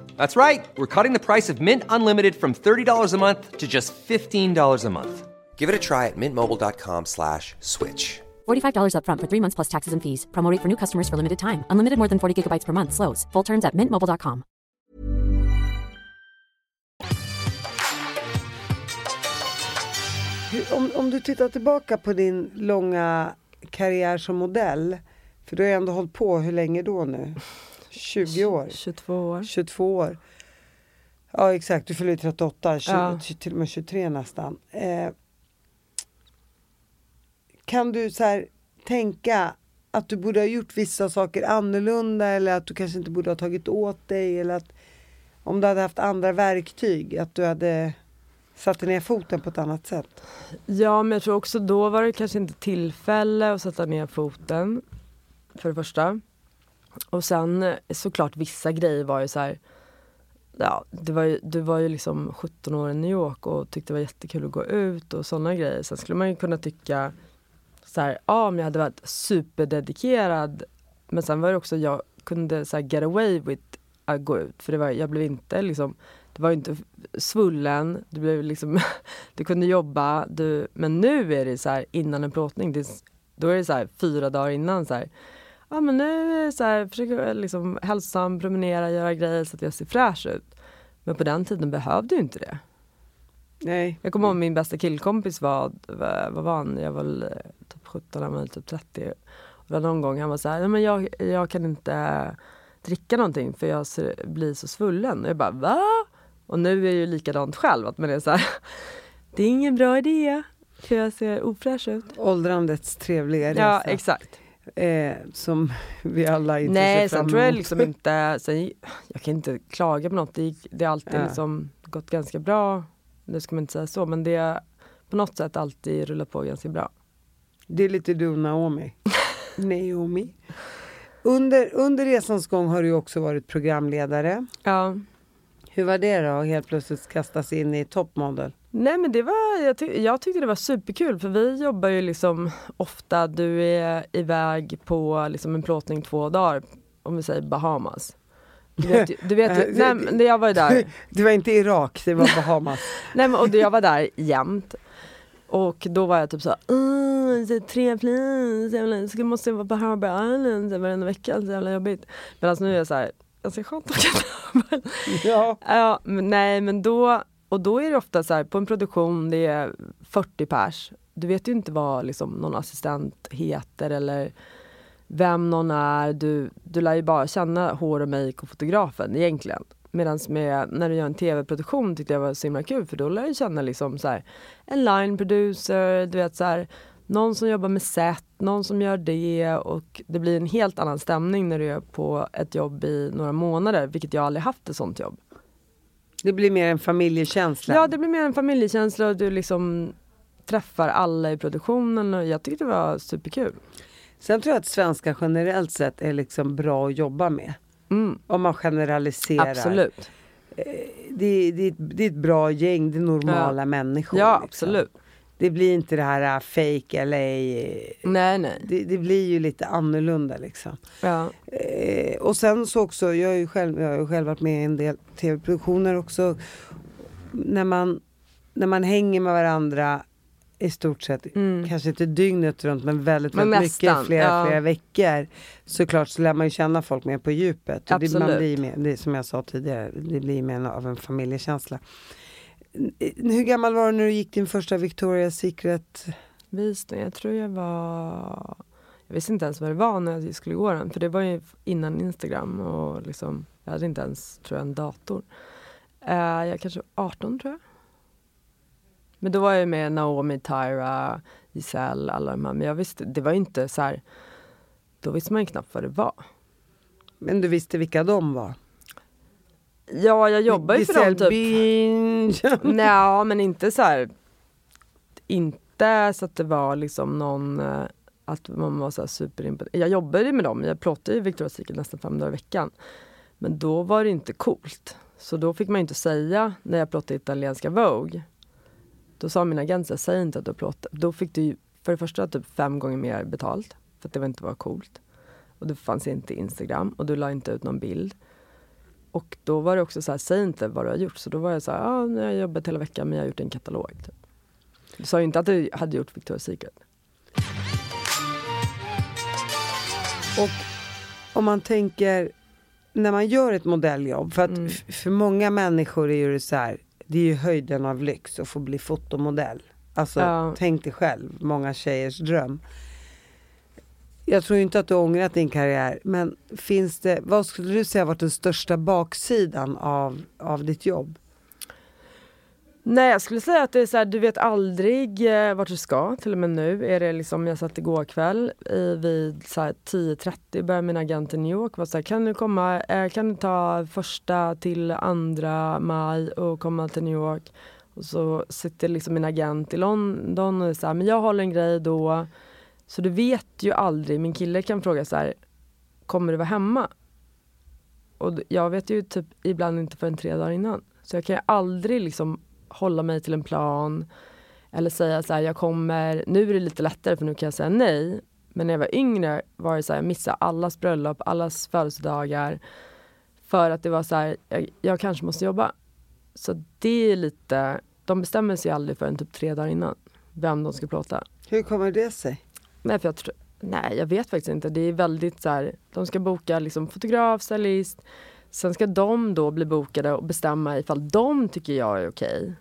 S3: That's right. We're cutting the price of Mint Unlimited from $30 a month to just $15 a month. Give it a try at mintmobile.com slash switch.
S4: $45 upfront for three months plus taxes and fees. Promo rate for new customers for limited time. Unlimited more than 40 gigabytes per month. Slows. Full terms at mintmobile.com.
S1: Hur- Om, om du tittar tillbaka på din långa karriär som modell, för du har ju ändå hållit på, hur länge då nu? 20 år?
S2: 22 år.
S1: 22 år. Ja exakt, du fyller ju 38, 20,
S2: Ja.
S1: till och med 23 nästan. Eh, kan du så här tänka att du borde ha gjort vissa saker annorlunda eller att du kanske inte borde ha tagit åt dig eller att om du hade haft andra verktyg, att du hade satt ner foten på ett annat sätt?
S2: Ja, men jag tror också då var det kanske inte tillfälle att sätta ner foten. För det första. Och sen eh, såklart vissa grejer var ju så här. Ja, det var ju, du var ju liksom 17 år i New York och tyckte det var jättekul att gå ut och sådana grejer. Sen skulle man ju kunna tycka så här, ja om jag hade varit superdedikerad. Men sen var det också, jag kunde så här get away with att gå ut. För det var, jag blev inte liksom, det var ju inte svullen, du, blev liksom, du kunde jobba. Du, men nu är det så här innan en plåtning, det, Då är det så här fyra dagar innan så här, ja men nu så här, försöker liksom hälsosam, promenera, göra grejer så att jag ser fräsch ut. Men på den tiden behövde ju inte det.
S1: Nej.
S2: Jag kommer ihåg min bästa killkompis var, vad var han, jag var eh, typ 17, han var typ 30. Och det var någon gång han var så här, nej men jag, jag kan inte dricka någonting för jag ser, blir så svullen. Och jag bara va? Och nu är jag ju likadant själv, att man är så här, det är ingen bra idé för jag ser ofräsch ut.
S1: Åldrandets trevliga resa.
S2: Ja exakt.
S1: Eh, som vi alla inte
S2: Nej,
S1: ser fram
S2: sen tror jag
S1: emot.
S2: liksom inte, sen, jag kan inte klaga på något. Det, det har alltid
S1: Ja.
S2: liksom gått ganska bra. Nu ska man inte säga så, men det har på något sätt alltid rullat på ganska bra.
S1: Det är lite du Naomi. Naomi. Under, under resans gång har du också varit programledare.
S2: Ja.
S1: Hur var det då att helt plötsligt kastas in i toppmodell?
S2: Nej men det var, jag, ty- jag tyckte det var superkul för vi jobbar ju liksom ofta, du är iväg på liksom en plåtning två dagar, om vi säger Bahamas. Du vet, du vet ju- nej, men jag var ju där,
S1: Det var inte Irak, det var Bahamas.
S2: nej, men, och jag var där jämt. Och då var jag typ såhär, "Åh, så tre plus, jävla, ska måste jag vara på Harbour Island varenda vecka, så jävla jobbigt. Medan nu är jag såhär, ganska skönt att åka
S1: ja.
S2: Ja, men nej men då, och då är det ofta så här på en produktion det är 40 pers. Du vet ju inte vad liksom, någon assistent heter eller vem någon är. Du, du lär ju bara känna hår och make och fotografen egentligen. Medan med, när du gör en tv-produktion tyckte jag var så himla kul för då lär du känna liksom så här, en line producer, du vet så här, någon som jobbar med set, någon som gör det och det blir en helt annan stämning när du är på ett jobb i några månader, vilket jag aldrig haft ett sånt jobb.
S1: Det blir mer en familjekänsla.
S2: Ja, det blir mer en familjekänsla och du liksom träffar alla i produktionen och jag tyckte det var superkul.
S1: Sen tror jag att svenskar generellt sett är liksom bra att jobba med.
S2: Mm,
S1: Om man generaliserar.
S2: absolut.
S1: Det, det, det är ett bra gäng, det är normala människor.
S2: Ja,
S1: liksom.
S2: absolut.
S1: Det blir inte det här äh, fake LA.
S2: Nej, nej.
S1: Det, det blir ju lite annorlunda liksom.
S2: Ja.
S1: Eh, och sen så också, jag har ju själv, jag har ju själv varit med i en del tv-produktioner också. När man, när man hänger med varandra i stort sett, kanske inte dygnet runt men väldigt,
S2: Mm. Men
S1: väldigt
S2: nästan,
S1: mycket, flera,
S2: ja.
S1: flera veckor. Såklart så lär man ju känna folk mer på djupet. Och det, man blir mer, det som jag sa tidigare, det blir mer av en familjekänsla. Hur gammal var du när du gick din första Victoria's Secret?
S2: Visning, jag tror jag var... Jag visste inte ens vad det var när jag skulle gå den för det var ju innan Instagram och liksom, jag hade inte ens tror jag, en dator. Eh, jag kanske var 18 tror jag. Men då var jag med Naomi, Tyra, Giselle, alla de här. Men jag visste, det var ju inte så här, då visste man ju knappt vad det var.
S1: Men du visste vilka de var?
S2: Ja, jag jobbar ju för dem typ. Nej, men inte så här. Inte så att det var liksom någon, eh, att man var så här superimponerad. Jag jobbade ju med dem, jag plåtade ju Victoria's Secret nästan fem dagar i veckan. Men då var det inte coolt. Så då fick man ju inte säga när jag plåtade italienska Vogue. Då sa min agent säg inte att du har plåtat. Då fick du ju för det första typ fem gånger mer betalt. För att det var inte var coolt. Och det fanns inte Instagram och du la inte ut någon bild. Och då var det också så här, säg inte vad du har gjort. Så då var jag så här, ja, nu har jag jobbat hela veckan men jag har gjort en katalog. Typ. Du sa ju inte att du hade gjort Victoria's Secret.
S1: Och om man tänker, när man gör ett modelljobb, för att
S2: Mm.
S1: för många människor är ju det så här, det är ju höjden av lyx att få bli fotomodell. Alltså
S2: Ja.
S1: tänk dig själv, många tjejers dröm. Jag tror inte att du har ångrat din karriär, men finns det, vad skulle du säga varit den största baksidan av, av ditt jobb?
S2: Nej jag skulle säga att det är så här, du vet aldrig eh, vart du ska. Till och med nu är det liksom, jag satt igår kväll i, vid 10.30 började min agent i New York var så här, kan du komma, eh, kan du ta första till andra maj och komma till New York? Och så sitter liksom min agent i London och är så här, men jag håller en grej då. Så du vet ju aldrig, min kille kan fråga så här, kommer du vara hemma? Och jag vet ju typ ibland inte förrän tre dagar innan. Så jag kan ju aldrig liksom hålla mig till en plan eller säga så här, jag kommer, nu är det lite lättare för nu kan jag säga nej. Men när jag var yngre var det så här, jag missade allas bröllop, allas födelsedagar. För att det var så här, jag, jag kanske måste jobba. Så det är lite, de bestämmer sig aldrig förrän typ tre dagar innan vem de ska plåta.
S1: Hur kommer det sig?
S2: Nej, för jag tror, nej, jag vet faktiskt inte. Det är väldigt så här, de ska boka liksom fotograf, stylist. Sen ska de då bli bokade och bestämma ifall de tycker jag är okej.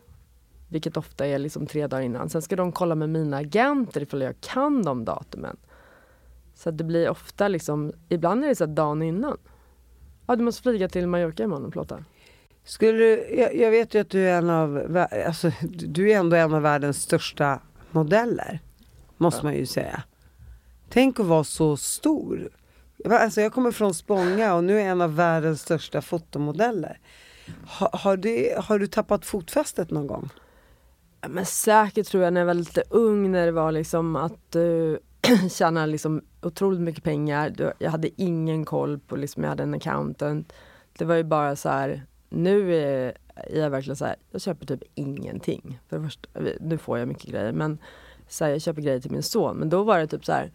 S2: Vilket ofta är liksom tre dagar innan. Sen ska de kolla med mina agenter ifall jag kan de datumen. Så det blir ofta liksom, ibland är det så att dagen innan. Ja, du måste flyga till Mallorca imorgon och plåta.
S1: Skulle du, jag, jag vet ju att du är en av, alltså, du är ändå en av världens största modeller. Måste man ju säga. Tänk att vara så stor. Alltså jag kommer från Spånga och nu är jag en av världens största fotomodeller. Ha, har, det, har du tappat fotfästet någon gång?
S2: Ja, Men säkert tror jag när jag var lite ung när det var liksom att du tjänade liksom otroligt mycket pengar. Du- Jag hade ingen koll på, liksom, jag hade en accountant. Det var ju bara så här, nu är jag verkligen så här, jag köper typ ingenting. För först, nu får jag mycket grejer men så här, jag köper grejer till min son. Men då var det typ så här,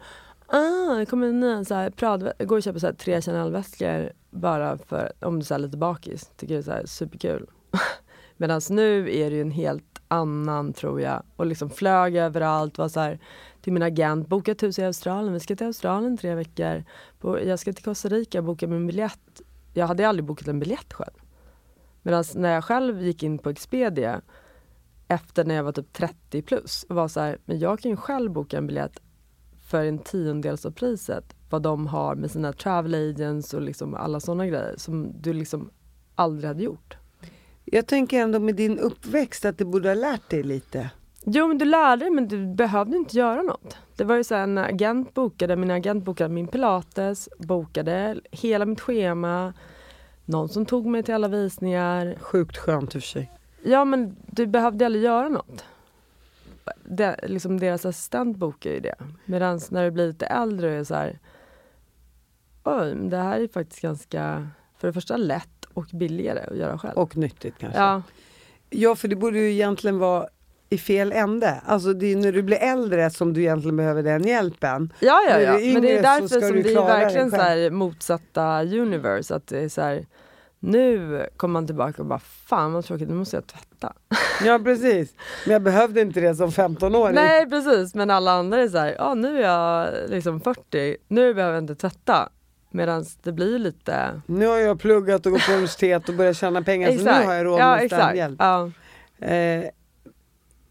S2: ah, det kommer en ny så här, Prad, jag går och köper så här, tre Chanel-väskor bara för om du är lite bakis. Tycker det är så här, superkul. Medan nu är det ju en helt annan tror jag och liksom flög överallt, var så här, till min agent, boka ett hus i Australien, vi ska till Australien tre veckor. På, jag ska till Costa Rica, boka min biljett. Jag hade aldrig bokat en biljett själv. Medan när jag själv gick in på Expedia efter när jag var typ 30 plus och var så här, men jag kan ju själv boka en biljett för en tiondels av priset vad de har med sina travel agents och liksom alla sådana grejer som du liksom aldrig hade gjort.
S1: Jag tänker ändå med din uppväxt att du borde ha lärt dig lite.
S2: Jo men du lärde dig men du behövde inte göra något. Det var ju så här, en agent bokade, min agent bokade min pilates, bokade hela mitt schema. Någon som tog mig till alla visningar.
S1: Sjukt skönt i och för sig.
S2: Ja men du behövde aldrig göra något. Det, liksom deras assistent bokar ju det. Medan när du blir lite äldre är det så här. Oj, det här är faktiskt ganska, för det första lätt och billigare att göra själv.
S1: Och nyttigt kanske.
S2: ja,
S1: Ja, för det borde ju egentligen vara i fel ände. Alltså det är när du blir äldre som du egentligen behöver den hjälpen.
S2: Ja, ja, ja. Men det är därför som det är verkligen så här motsatta universe. Att det är så här, nu kommer man tillbaka och bara fan vad tråkigt, nu måste jag tvätta.
S1: Ja, precis. Men jag behövde inte det som 15-åring.
S2: Nej precis, men alla andra är så här, ja nu är jag liksom 40, nu behöver jag inte tvätta. Medan det blir lite...
S1: Nu har jag pluggat och gått på universitet och börjat tjäna pengar så nu har jag råd
S2: ja,
S1: med
S2: exakt.
S1: städhjälp.
S2: Ja,
S1: Eh,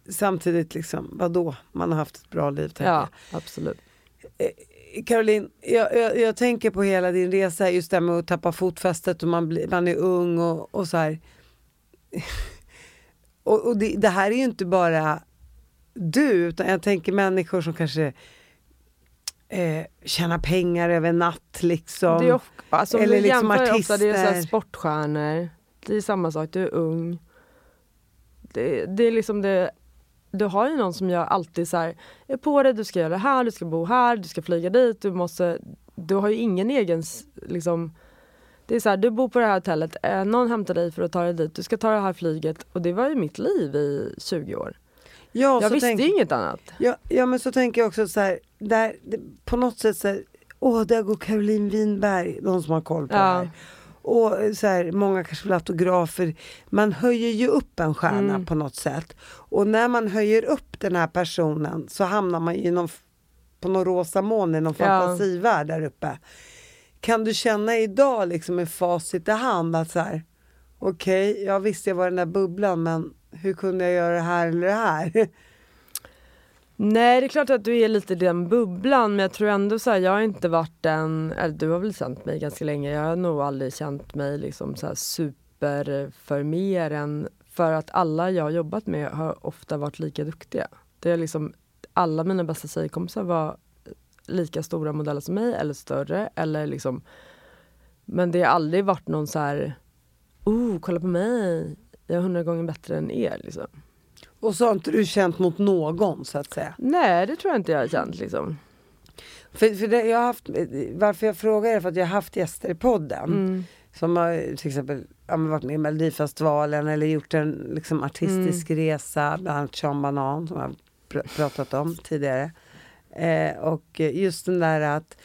S1: samtidigt, liksom, vadå? Man har haft ett bra liv. tänker
S2: ja, absolut.
S1: jag. Caroline, jag, jag, jag tänker på hela din resa, just det här med att tappa fotfästet och man, blir, man är ung och, och så här. och och det, det här är ju inte bara du, utan jag tänker människor som kanske eh, tjänar pengar över natt liksom.
S2: Det är, of- alltså,
S1: Eller liksom
S2: jämför ofta, det är så
S1: artister.
S2: sportstjärnor, det är samma sak, du är ung. Det, det är liksom det, du har ju någon som gör alltid så här, är på dig, du ska göra det här, du ska bo här, du ska flyga dit, du måste, du har ju ingen egen liksom det är så här, du bor på det här hotellet, eh, någon hämtar dig för att ta dig dit, du ska ta det här flyget och det var ju mitt liv i 20 år.
S1: ja,
S2: jag visste
S1: tänk-
S2: inget annat.
S1: Ja, ja men så tänker jag också så här, där, det, på något sätt så här, åh där går Caroline Winberg, någon som har koll på
S2: Ja.
S1: det här. Och eh, så här, många kanske vill ha autografer. Man höjer ju upp en stjärna
S2: Mm.
S1: på något sätt. Och när man höjer upp den här personen så hamnar man ju i någon, på någon rosa moln i någon
S2: Ja.
S1: fantasivärld där uppe. Kan du känna idag liksom med facit i hand att så här, okej, jag visste jag var i den där bubblan men hur kunde jag göra det här eller det här?
S2: Nej det är klart att du är lite i den bubblan men jag tror ändå så här, jag har inte varit den, eller du har väl känt mig ganska länge, jag har nog aldrig känt mig liksom så här super för mer än för att alla jag har jobbat med har ofta varit lika duktiga. Det är liksom, alla mina bästa tjejkompisar var lika stora modeller som mig eller större eller liksom men det har aldrig varit någon så här oh kolla på mig, jag är hundra gånger bättre än er liksom.
S1: Och så har inte du känt mot någon så att säga.
S2: Nej det tror jag inte jag har känt liksom.
S1: För, för det, jag har haft, varför jag frågar är för att jag har haft gäster i podden.
S2: Mm.
S1: Som har till exempel ja, varit med i Melodifestivalen eller gjort en liksom, artistisk
S2: Mm.
S1: resa. Bland annat Sean Banan som jag pr- pratat om tidigare. Eh, och just den där att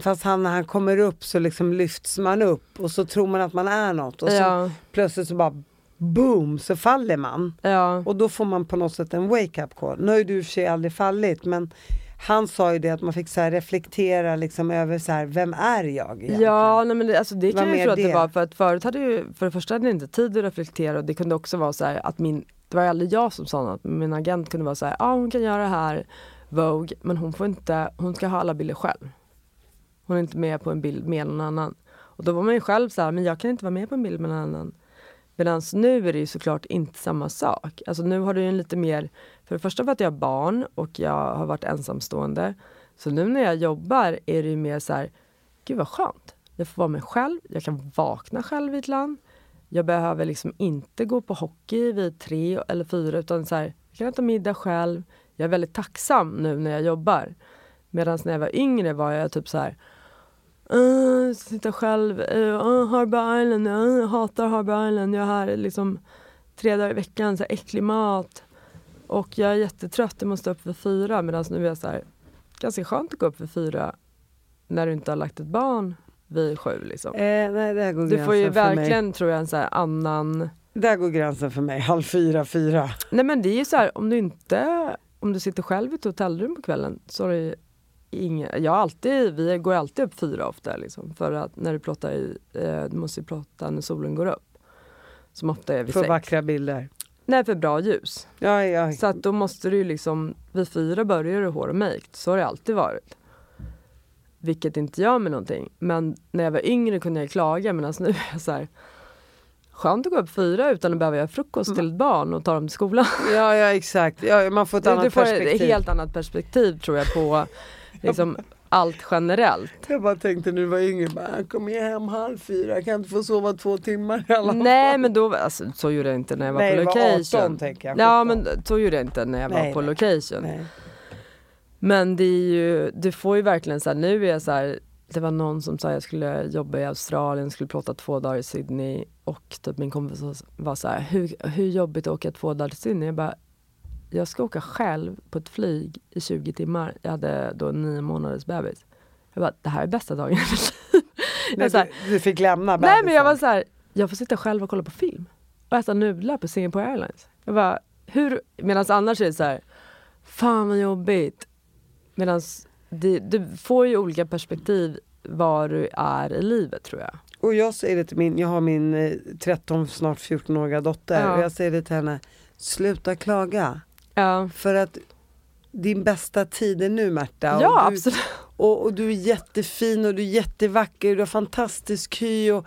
S1: Fast han, när han kommer upp så liksom lyfts man upp och så tror man att man är något och så
S2: Ja,
S1: plötsligt så bara boom så faller man.
S2: ja.
S1: Och då får man på något sätt en wake-up call. Nu har ju du i och för sig aldrig fallit men han sa ju det att man fick så reflektera liksom över så här, vem är jag egentligen?
S2: Ja, nej, men det, alltså, det kan jag tro att det
S1: det?
S2: var för att förut hade ju, för det första hade jag inte tid att reflektera och det kunde också vara så här att min, det var aldrig jag som sa något, min agent kunde vara så här, ja ah, hon kan göra det här, Vogue, men hon får inte, hon ska ha alla bilder själv. Hon är inte med på en bild med någon annan. Och då var man ju själv så här, men jag kan inte vara med på en bild med någon annan. Medan nu är det ju såklart inte samma sak. Alltså nu har du ju en lite mer, för det första för att jag har barn och jag har varit ensamstående. Så nu när jag jobbar är det ju mer så här, gud vad skönt. Jag får vara mig själv, jag kan vakna själv i ett land. Jag behöver liksom inte gå på hockey vid tre eller fyra utan så här, jag kan äta middag själv. Jag är väldigt tacksam nu när jag jobbar. Medan när jag var yngre var jag typ så här Uh, sitta själv, uh, Harbour Island, uh, hatar Harbour Island, jag är här liksom tre dagar i veckan, så här, äcklig mat. Och jag är jättetrött, jag måste upp vid fyra. Medan nu är jag så här, ganska skönt att gå upp vid fyra när du inte har lagt ett barn vid sju. Liksom.
S1: Eh, nej, där går
S2: Du får ju
S1: mig.
S2: verkligen, tror jag, en så här annan...
S1: Där går gränsen för mig, halv fyra, fyra.
S2: Nej men det är ju så här, om du inte, om du sitter själv i ett hotellrum på kvällen så ingen, jag alltid, vi går alltid upp fyra ofta liksom, för att när du plottar i, eh, du måste ju plotta när solen går upp. Som ofta är vid
S1: För
S2: sex.
S1: vackra bilder.
S2: Nej för bra ljus.
S1: Ja, ja.
S2: Så att då måste du liksom, vid fyra börjar du hår och make, så har det alltid varit. Vilket inte gör mig någonting. Men när jag var yngre kunde jag klaga medan nu är jag så här Skönt att gå upp fyra utan att behöva göra frukost till ett barn och ta dem till skolan.
S1: ja, ja exakt. Ja, man får ett
S2: Du,
S1: annat
S2: du får
S1: perspektiv.
S2: ett helt annat perspektiv tror jag på liksom, allt generellt.
S1: Jag bara tänkte du var yngre, bara, "Jag kommer ju hem halv fyra, jag kan inte få sova två timmar i alla fall.
S2: Nej men då, alltså, så gjorde jag inte när jag var
S1: Nej,
S2: på
S1: var
S2: location.
S1: 18 tänker jag,
S2: Ja
S1: 17.
S2: men så gjorde jag inte när jag
S1: Nej,
S2: var på
S1: nej.
S2: location.
S1: Nej.
S2: Men det är ju, du får ju verkligen så här, nu är jag så här, det var någon som sa jag skulle jobba i Australien, skulle plåta två dagar i Sydney och typ min kompis var så här, hur, hur jobbigt att åka två dagar till Sydney? Jag bara, jag ska åka själv på ett flyg i 20 timmar. Jag hade då en nio månaders bebis. Jag bara, det här är bästa dagen i mitt liv.
S1: Du, du fick lämna
S2: Nej men jag var
S1: bebisen.
S2: så här, jag får sitta själv och kolla på film. Och äta nudlar på Singapore Airlines. Jag bara, hur, medan annars är det så här, fan vad jobbigt. Medan du får ju olika perspektiv var du är i livet tror jag.
S1: Och jag säger det till min, jag har min eh, 13, snart 14-åriga dotter
S2: Ja.
S1: och jag säger det till henne, sluta klaga.
S2: Ja,
S1: För att din bästa tid är nu Märta.
S2: ja
S1: och, du,
S2: absolut.
S1: och, och du är jättefin och du är jättevacker, du har fantastisk hy och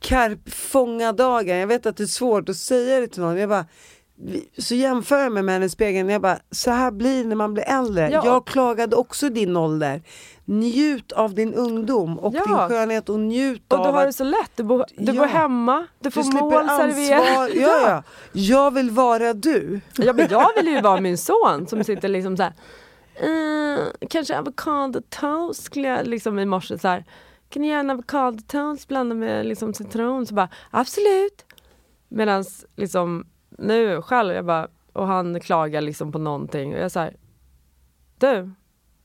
S1: karp, fånga dagen. Jag vet att det är svårt att säga det till någon. Jag bara, så jämför jag mig med henne i spegeln. Jag bara, så här blir det när man blir äldre.
S2: Ja.
S1: Jag klagade också din ålder. Njut av din ungdom och
S2: Ja.
S1: din skönhet och njut
S2: Och du
S1: av
S2: har
S1: att
S2: det så lätt, du, bor, du
S1: Ja.
S2: bor hemma, du får
S1: du
S2: mål serverat.
S1: Ja, ja. Jag vill vara du.
S2: Ja men jag vill ju vara min son som sitter liksom så här. "Eh, kanske avokado toast skulle jag liksom i morse så här. Kan ni göra en avokado toast blandat med liksom citron? Så bara absolut. Medan liksom nu själv, jag bara, och han klagar liksom på någonting och jag så här. Du,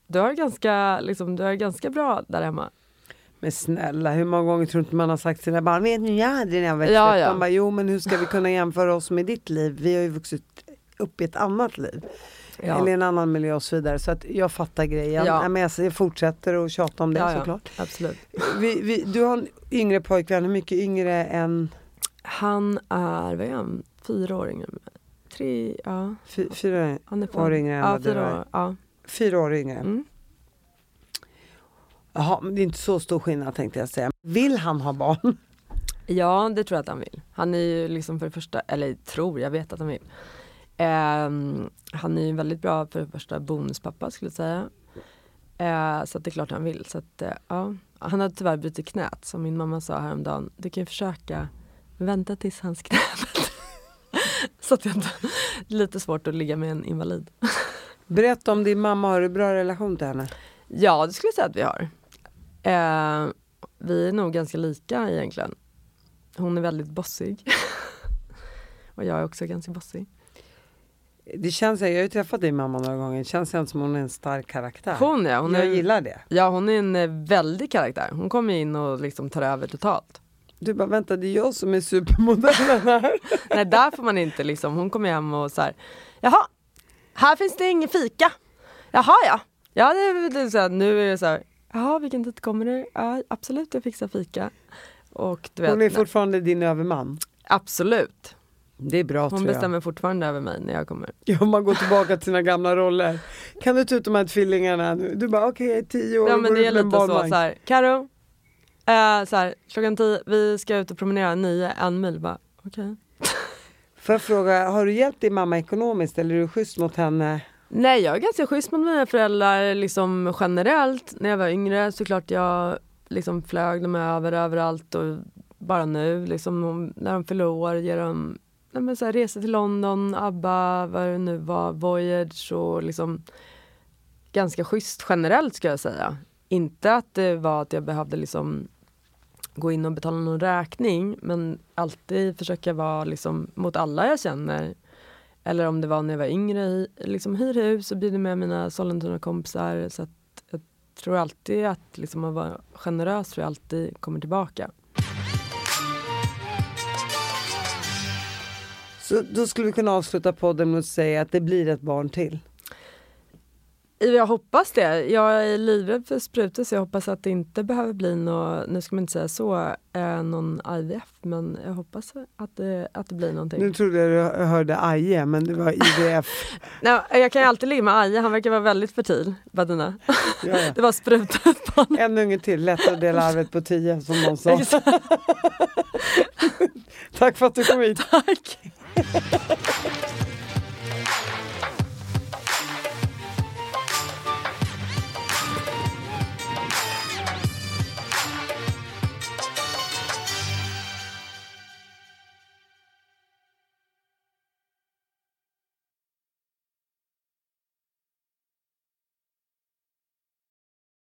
S2: du har ganska, liksom, du har ganska bra där hemma.
S1: Men snälla, hur många gånger tror inte man har sagt till sina barn, vet ni jag hade när jag växte
S2: Ja,
S1: upp?
S2: ja.
S1: Bara, jo men hur ska vi kunna jämföra oss med ditt liv? Vi har ju vuxit upp i ett annat liv.
S2: Ja.
S1: Eller en annan miljö och så vidare. Så att jag fattar grejen.
S2: Ja.
S1: Men jag fortsätter att tjata om det
S2: Ja,
S1: såklart.
S2: absolut.
S1: Vi, vi, du har en yngre pojkvän, hur mycket yngre än
S2: Han är, vad är han, fyra år yngre än mig. Tre, ja.
S1: fy, fyra,
S2: Han är
S1: År yngre än vad du är.
S2: Ja.
S1: Fyra år yngre?
S2: Mm.
S1: Jaha, men det är inte så stor skillnad tänkte jag säga. Vill han ha barn?
S2: Ja, det tror jag att han vill. Han är ju liksom för det första, eller tror, jag vet att han vill. Ehm, han är ju väldigt bra för det första bonuspappa skulle jag säga. Eh, så att det är klart han vill. Så att, eh, ja. Han har tyvärr brutit knät som min mamma sa häromdagen. Du kan ju försöka vänta tills hans knä Så att jag inte, lite svårt att ligga med en invalid.
S1: Berätta om din mamma, har du bra relation till henne?
S2: Ja, det skulle jag säga att vi har. Eh, vi är nog ganska lika egentligen. Hon är väldigt bossig. Och jag är också ganska bossig.
S1: Det känns, jag har ju träffat din mamma några gånger, det känns inte som hon är en stark karaktär.
S2: Hon är, hon
S1: jag
S2: är,
S1: gillar det.
S2: Ja, hon är en eh, väldig karaktär. Hon kommer in och liksom tar över totalt.
S1: Du bara, vänta det är jag som är supermodellen här.
S2: Nej, där får man inte liksom. Hon kommer hem och så här. Jaha, här finns det ingen fika. Jaha ja. Ja, det, det är så här, nu är det så här, jaha vilken tid kommer det? Ja, absolut jag fixar fika. Och du vet,
S1: Hon är
S2: nej,
S1: fortfarande din överman.
S2: absolut.
S1: Det är bra
S2: Hon
S1: tror jag.
S2: bestämmer fortfarande över mig när jag kommer.
S1: Ja, man går tillbaka till sina gamla roller. Kan du ta ut de här tvillingarna nu? Du bara okej, jag är tio år
S2: Ja men det är lite så, så här, Karo, eh, så här, klockan tio, vi ska ut och promenera nio, en mil. Bara, Okej.
S1: Får jag fråga, har du hjälpt din mamma ekonomiskt eller är du schysst mot henne?
S2: Nej jag är ganska schysst mot mina föräldrar liksom generellt. När jag var yngre såklart jag liksom flög dem över överallt och bara nu liksom när de fyller år ger dem nej, men så här, resor till London, ABBA, vad det nu var, Voyage och liksom ganska schysst generellt ska jag säga. Inte att det var att jag behövde liksom gå in och betala någon räkning men alltid försöka vara liksom mot alla jag känner eller om det var när jag var yngre, liksom hyr hus och bjuder med mina Sollentuna-kompisar. Så att jag tror alltid att liksom att vara generös tror jag alltid kommer tillbaka.
S1: Så då skulle vi kunna avsluta podden med att säga att det blir ett barn till.
S2: Jag hoppas det. Jag är livrädd för sprutor så jag hoppas att det inte behöver bli något, nu ska man inte säga så, eh, någon IVF men jag hoppas att det, att det blir någonting.
S1: Nu trodde jag du hörde Aje, men det var IVF.
S2: Nej, jag kan ju alltid ligga med Aje, han verkar vara väldigt fertil, Badina.
S1: Ja, ja.
S2: Det var sprutat på honom.
S1: En unge till, lätt att dela arvet på tio som någon sa. Tack för att du kom hit.
S2: Tack!